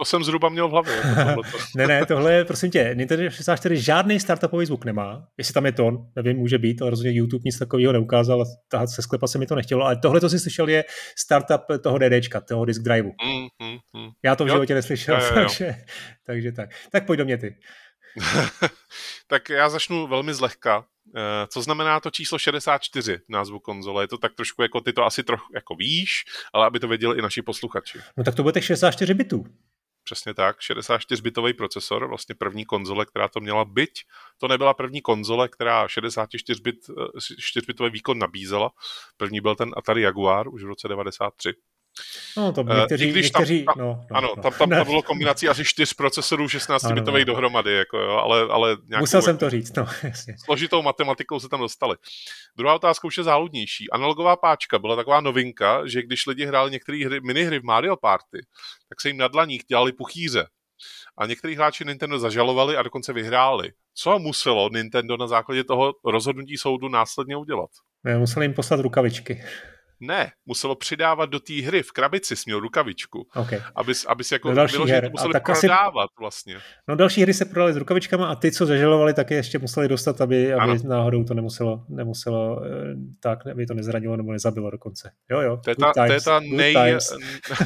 To jsem zhruba měl v hlavě. Jako ne, ne, tohle je, prosím tě, Nintendo 64 žádný startupový zvuk nemá. Jestli tam je tón, nevím, může být, ale rozhodně YouTube nic takového neukázal a tahat se sklepa se mi to nechtělo. Ale tohle, co jsi slyšel, je startup toho DDčka, toho disk driveu. Mm, mm, mm. Já to v životě neslyšel, jo, jo, jo. Takže, takže tak. Tak pojď do mě ty. tak já začnu velmi zlehka. Eh, co znamená to číslo 64 názvu konzole? Je to tak trošku jako ty to asi trochu jako víš, ale aby to věděli i naši posluchači. No tak to bude těch 64 bitů. Přesně tak, 64-bitový procesor, vlastně první konzole, která to měla, byť to nebyla první konzole, která 64-bitový eh, výkon nabízela. První byl ten Atari Jaguar už v roce 93. No, to eh, někteří, když někteří, tam, no, no, ano, no. tam, tam, tam bylo kombinací asi čtyř procesorů 16 bitových no. dohromady, jako jo, ale, ale nějakou, Musel jsem to říct, no, jasně. Složitou matematikou se tam dostali. Druhá otázka už je záludnější. Analogová páčka byla taková novinka, že když lidi hráli některé hry, minihry v Mario Party, tak se jim na dlaních dělali puchýře. A některý hráči Nintendo zažalovali a dokonce vyhráli. Co muselo Nintendo na základě toho rozhodnutí soudu následně udělat? Museli jim poslat rukavičky. Ne, muselo přidávat do té hry, v krabici směl rukavičku. Okay. Aby, aby si jako vyložit, to museli tak prodávat asi, vlastně. No další hry se prodaly s rukavičkama a ty, co zažalovali, tak je ještě museli dostat, aby, aby náhodou to nemuselo, nemuselo eh, tak, aby to nezranilo nebo nezabilo dokonce. Jo, jo, to je ta, times, to je ta nej... Times.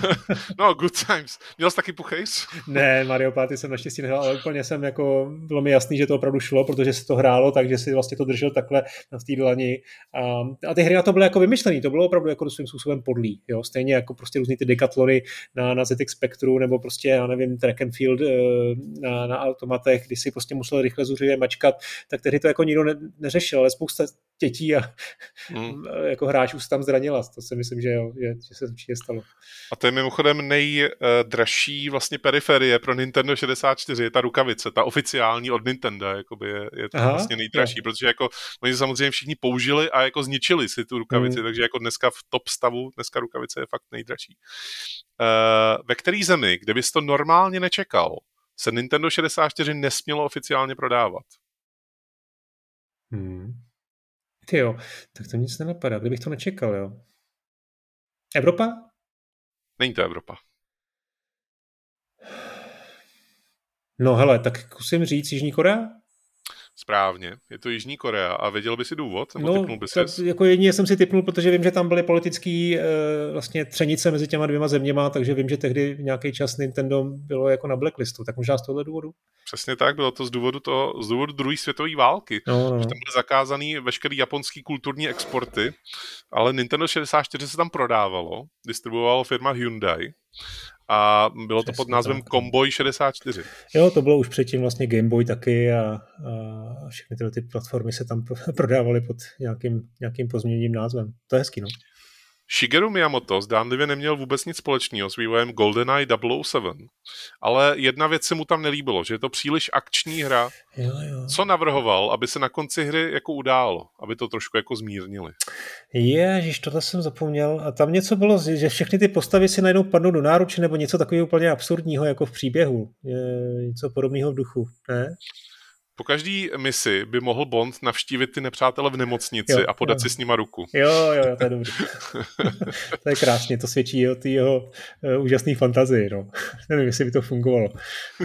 no, good times. Měl jsi taky puchejs? ne, Mario Party jsem naštěstí nehrál, ale úplně jsem jako, bylo mi jasný, že to opravdu šlo, protože se to hrálo, takže si vlastně to držel takhle na té dlani. A, a ty hry na to byly jako vymyšlené, to bylo opravdu opravdu jako svým způsobem podlý. Jo? Stejně jako prostě různý ty dekatlony na, na ZX Spectru nebo prostě, já nevím, track and field eh, na, na automatech, kdy si prostě musel rychle zuřivě mačkat, tak tehdy to jako nikdo ne, neřešil, ale spousta dětí a hmm. jako hráčů se tam zranila. To si myslím, že, jo, že, že se určitě stalo. A to je mimochodem nejdražší vlastně periferie pro Nintendo 64, je ta rukavice, ta oficiální od Nintendo, jakoby je, je to Aha, vlastně nejdražší, je. protože jako oni samozřejmě všichni použili a jako zničili si tu rukavici, hmm. takže jako dneska v top stavu, dneska rukavice je fakt nejdražší. Uh, ve který zemi, kde bys to normálně nečekal, se Nintendo 64 nesmělo oficiálně prodávat? Hmm. Ty jo, tak to nic nenapadá, kdybych to nečekal, jo. Evropa? Není to Evropa. No hele, tak zkusím říct Jižní Korea? Správně, je to Jižní Korea a věděl by si důvod? Nebo no, by tak, jako jedině jsem si typnul, protože vím, že tam byly politické e, vlastně třenice mezi těma dvěma zeměma, takže vím, že tehdy v nějaký čas Nintendo bylo jako na blacklistu, tak možná z tohohle důvodu? Přesně tak, bylo to z důvodu, toho, z důvodu druhé světové války. No, no, no. Že tam byly zakázaný veškerý japonský kulturní exporty, ale Nintendo 64 se tam prodávalo, distribuovalo firma Hyundai a bylo Přesně to pod názvem tak. Comboy 64. Jo, to bylo už předtím vlastně Game Boy taky a, a všechny tyhle ty platformy se tam prodávaly pod nějakým, nějakým pozměněným názvem. To je hezký, no. Shigeru Miyamoto zdánlivě neměl vůbec nic společného s vývojem GoldenEye 007, ale jedna věc se mu tam nelíbilo, že je to příliš akční hra. Jo, jo. Co navrhoval, aby se na konci hry jako událo, aby to trošku jako zmírnili? Ježiš, tohle jsem zapomněl. A tam něco bylo, že všechny ty postavy si najednou padnou do náruče nebo něco takového úplně absurdního jako v příběhu. Je něco podobného v duchu, ne? Po každý misi by mohl Bond navštívit ty nepřátele v nemocnici jo, a podat jo. si s nima ruku. Jo, jo, to je dobrý. to je krásně, to svědčí o té jeho uh, úžasné fantazii. No. Nevím, jestli by to fungovalo.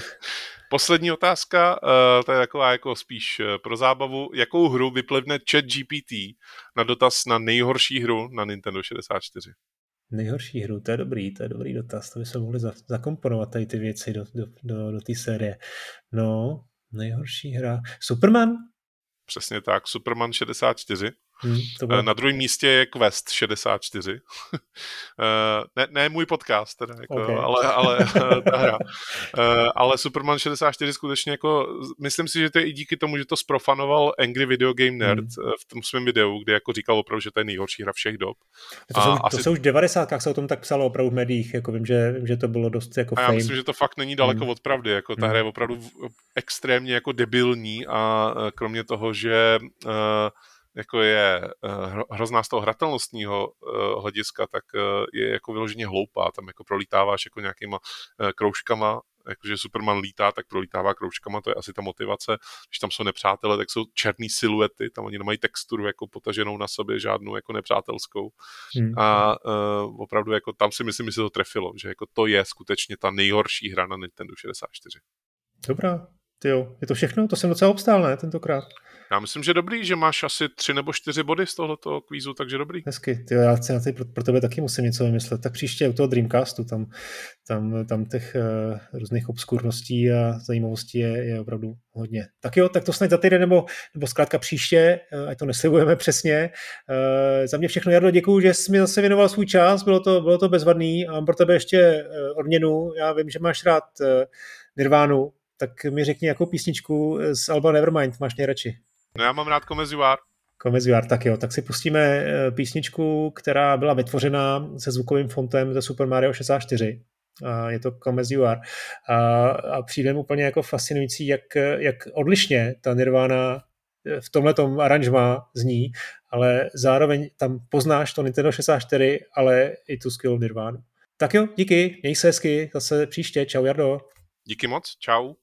Poslední otázka, uh, to je taková jako spíš uh, pro zábavu. Jakou hru vyplivne chat GPT na dotaz na nejhorší hru na Nintendo 64? Nejhorší hru, to je dobrý, to je dobrý dotaz, to by se mohli za, zakomponovat tady ty věci do, do, do, do té série. No, Nejhorší hra. Superman? Přesně tak, Superman 64. Hmm, to bylo... Na druhém místě je Quest 64. Eh, ne, ne můj podcast, teda, jako, okay. ale, ale eh, ta hra. Eh, ale Superman 64 skutečně jako, myslím si, že to je i díky tomu, že to sprofanoval Angry Video Game Nerd hmm. v tom svém videu, kde jako říkal opravdu, že to je nejhorší hra všech dob. To jsou, a to asi... jsou už 90. se o tom tak psalo opravdu v médiích, jako vím, že, vím, že to bylo dost jako A já fame. myslím, že to fakt není daleko hmm. od pravdy, jako ta hmm. hra je opravdu extrémně jako debilní a kromě toho, že uh, jako je eh, hrozná z toho hratelnostního eh, hlediska, tak eh, je jako vyloženě hloupá. Tam jako prolítáváš jako nějakýma kroužkama, jakože Superman lítá, tak prolítává kroužkama, to je asi ta motivace. Když tam jsou nepřátelé, tak jsou černé siluety, tam oni nemají texturu jako potaženou na sobě, žádnou jako nepřátelskou. Hmm. A uh, opravdu jako tam si myslím, že se to trefilo, že jako to je skutečně ta nejhorší hra na Nintendo 64. Dobrá, ty jo, je to všechno? To jsem docela obstál, ne, tentokrát? Já myslím, že dobrý, že máš asi tři nebo čtyři body z tohoto kvízu, takže dobrý. Hezky, ty, já si na ty, pro, pro tebe taky musím něco vymyslet. Tak příště u toho Dreamcastu, tam, tam, tam těch uh, různých obskurností a zajímavostí je, je opravdu hodně. Tak jo, tak to snad za týden nebo, nebo zkrátka příště, uh, ať to neslibujeme přesně. Uh, za mě všechno, Jardo, děkuju, že jsi mi zase věnoval svůj čas, bylo to, bylo to bezvadný a mám pro tebe ještě uh, odměnu. Já vím, že máš rád uh, Nirvánu, tak mi řekni, jakou písničku z Alba Nevermind máš nejradši. No já mám rád Komezuár. Komezuár, tak jo, tak si pustíme eh, písničku, která byla vytvořena se zvukovým fontem ze Super Mario 64. A je to Komezuár. A, a přijde mi úplně jako fascinující, jak, jak odlišně ta Nirvana eh, v tomhle aranžma zní, ale zároveň tam poznáš to Nintendo 64, ale i tu skill Nirvana. Tak jo, díky, měj se hezky, zase příště, čau Jardo. Díky moc, čau.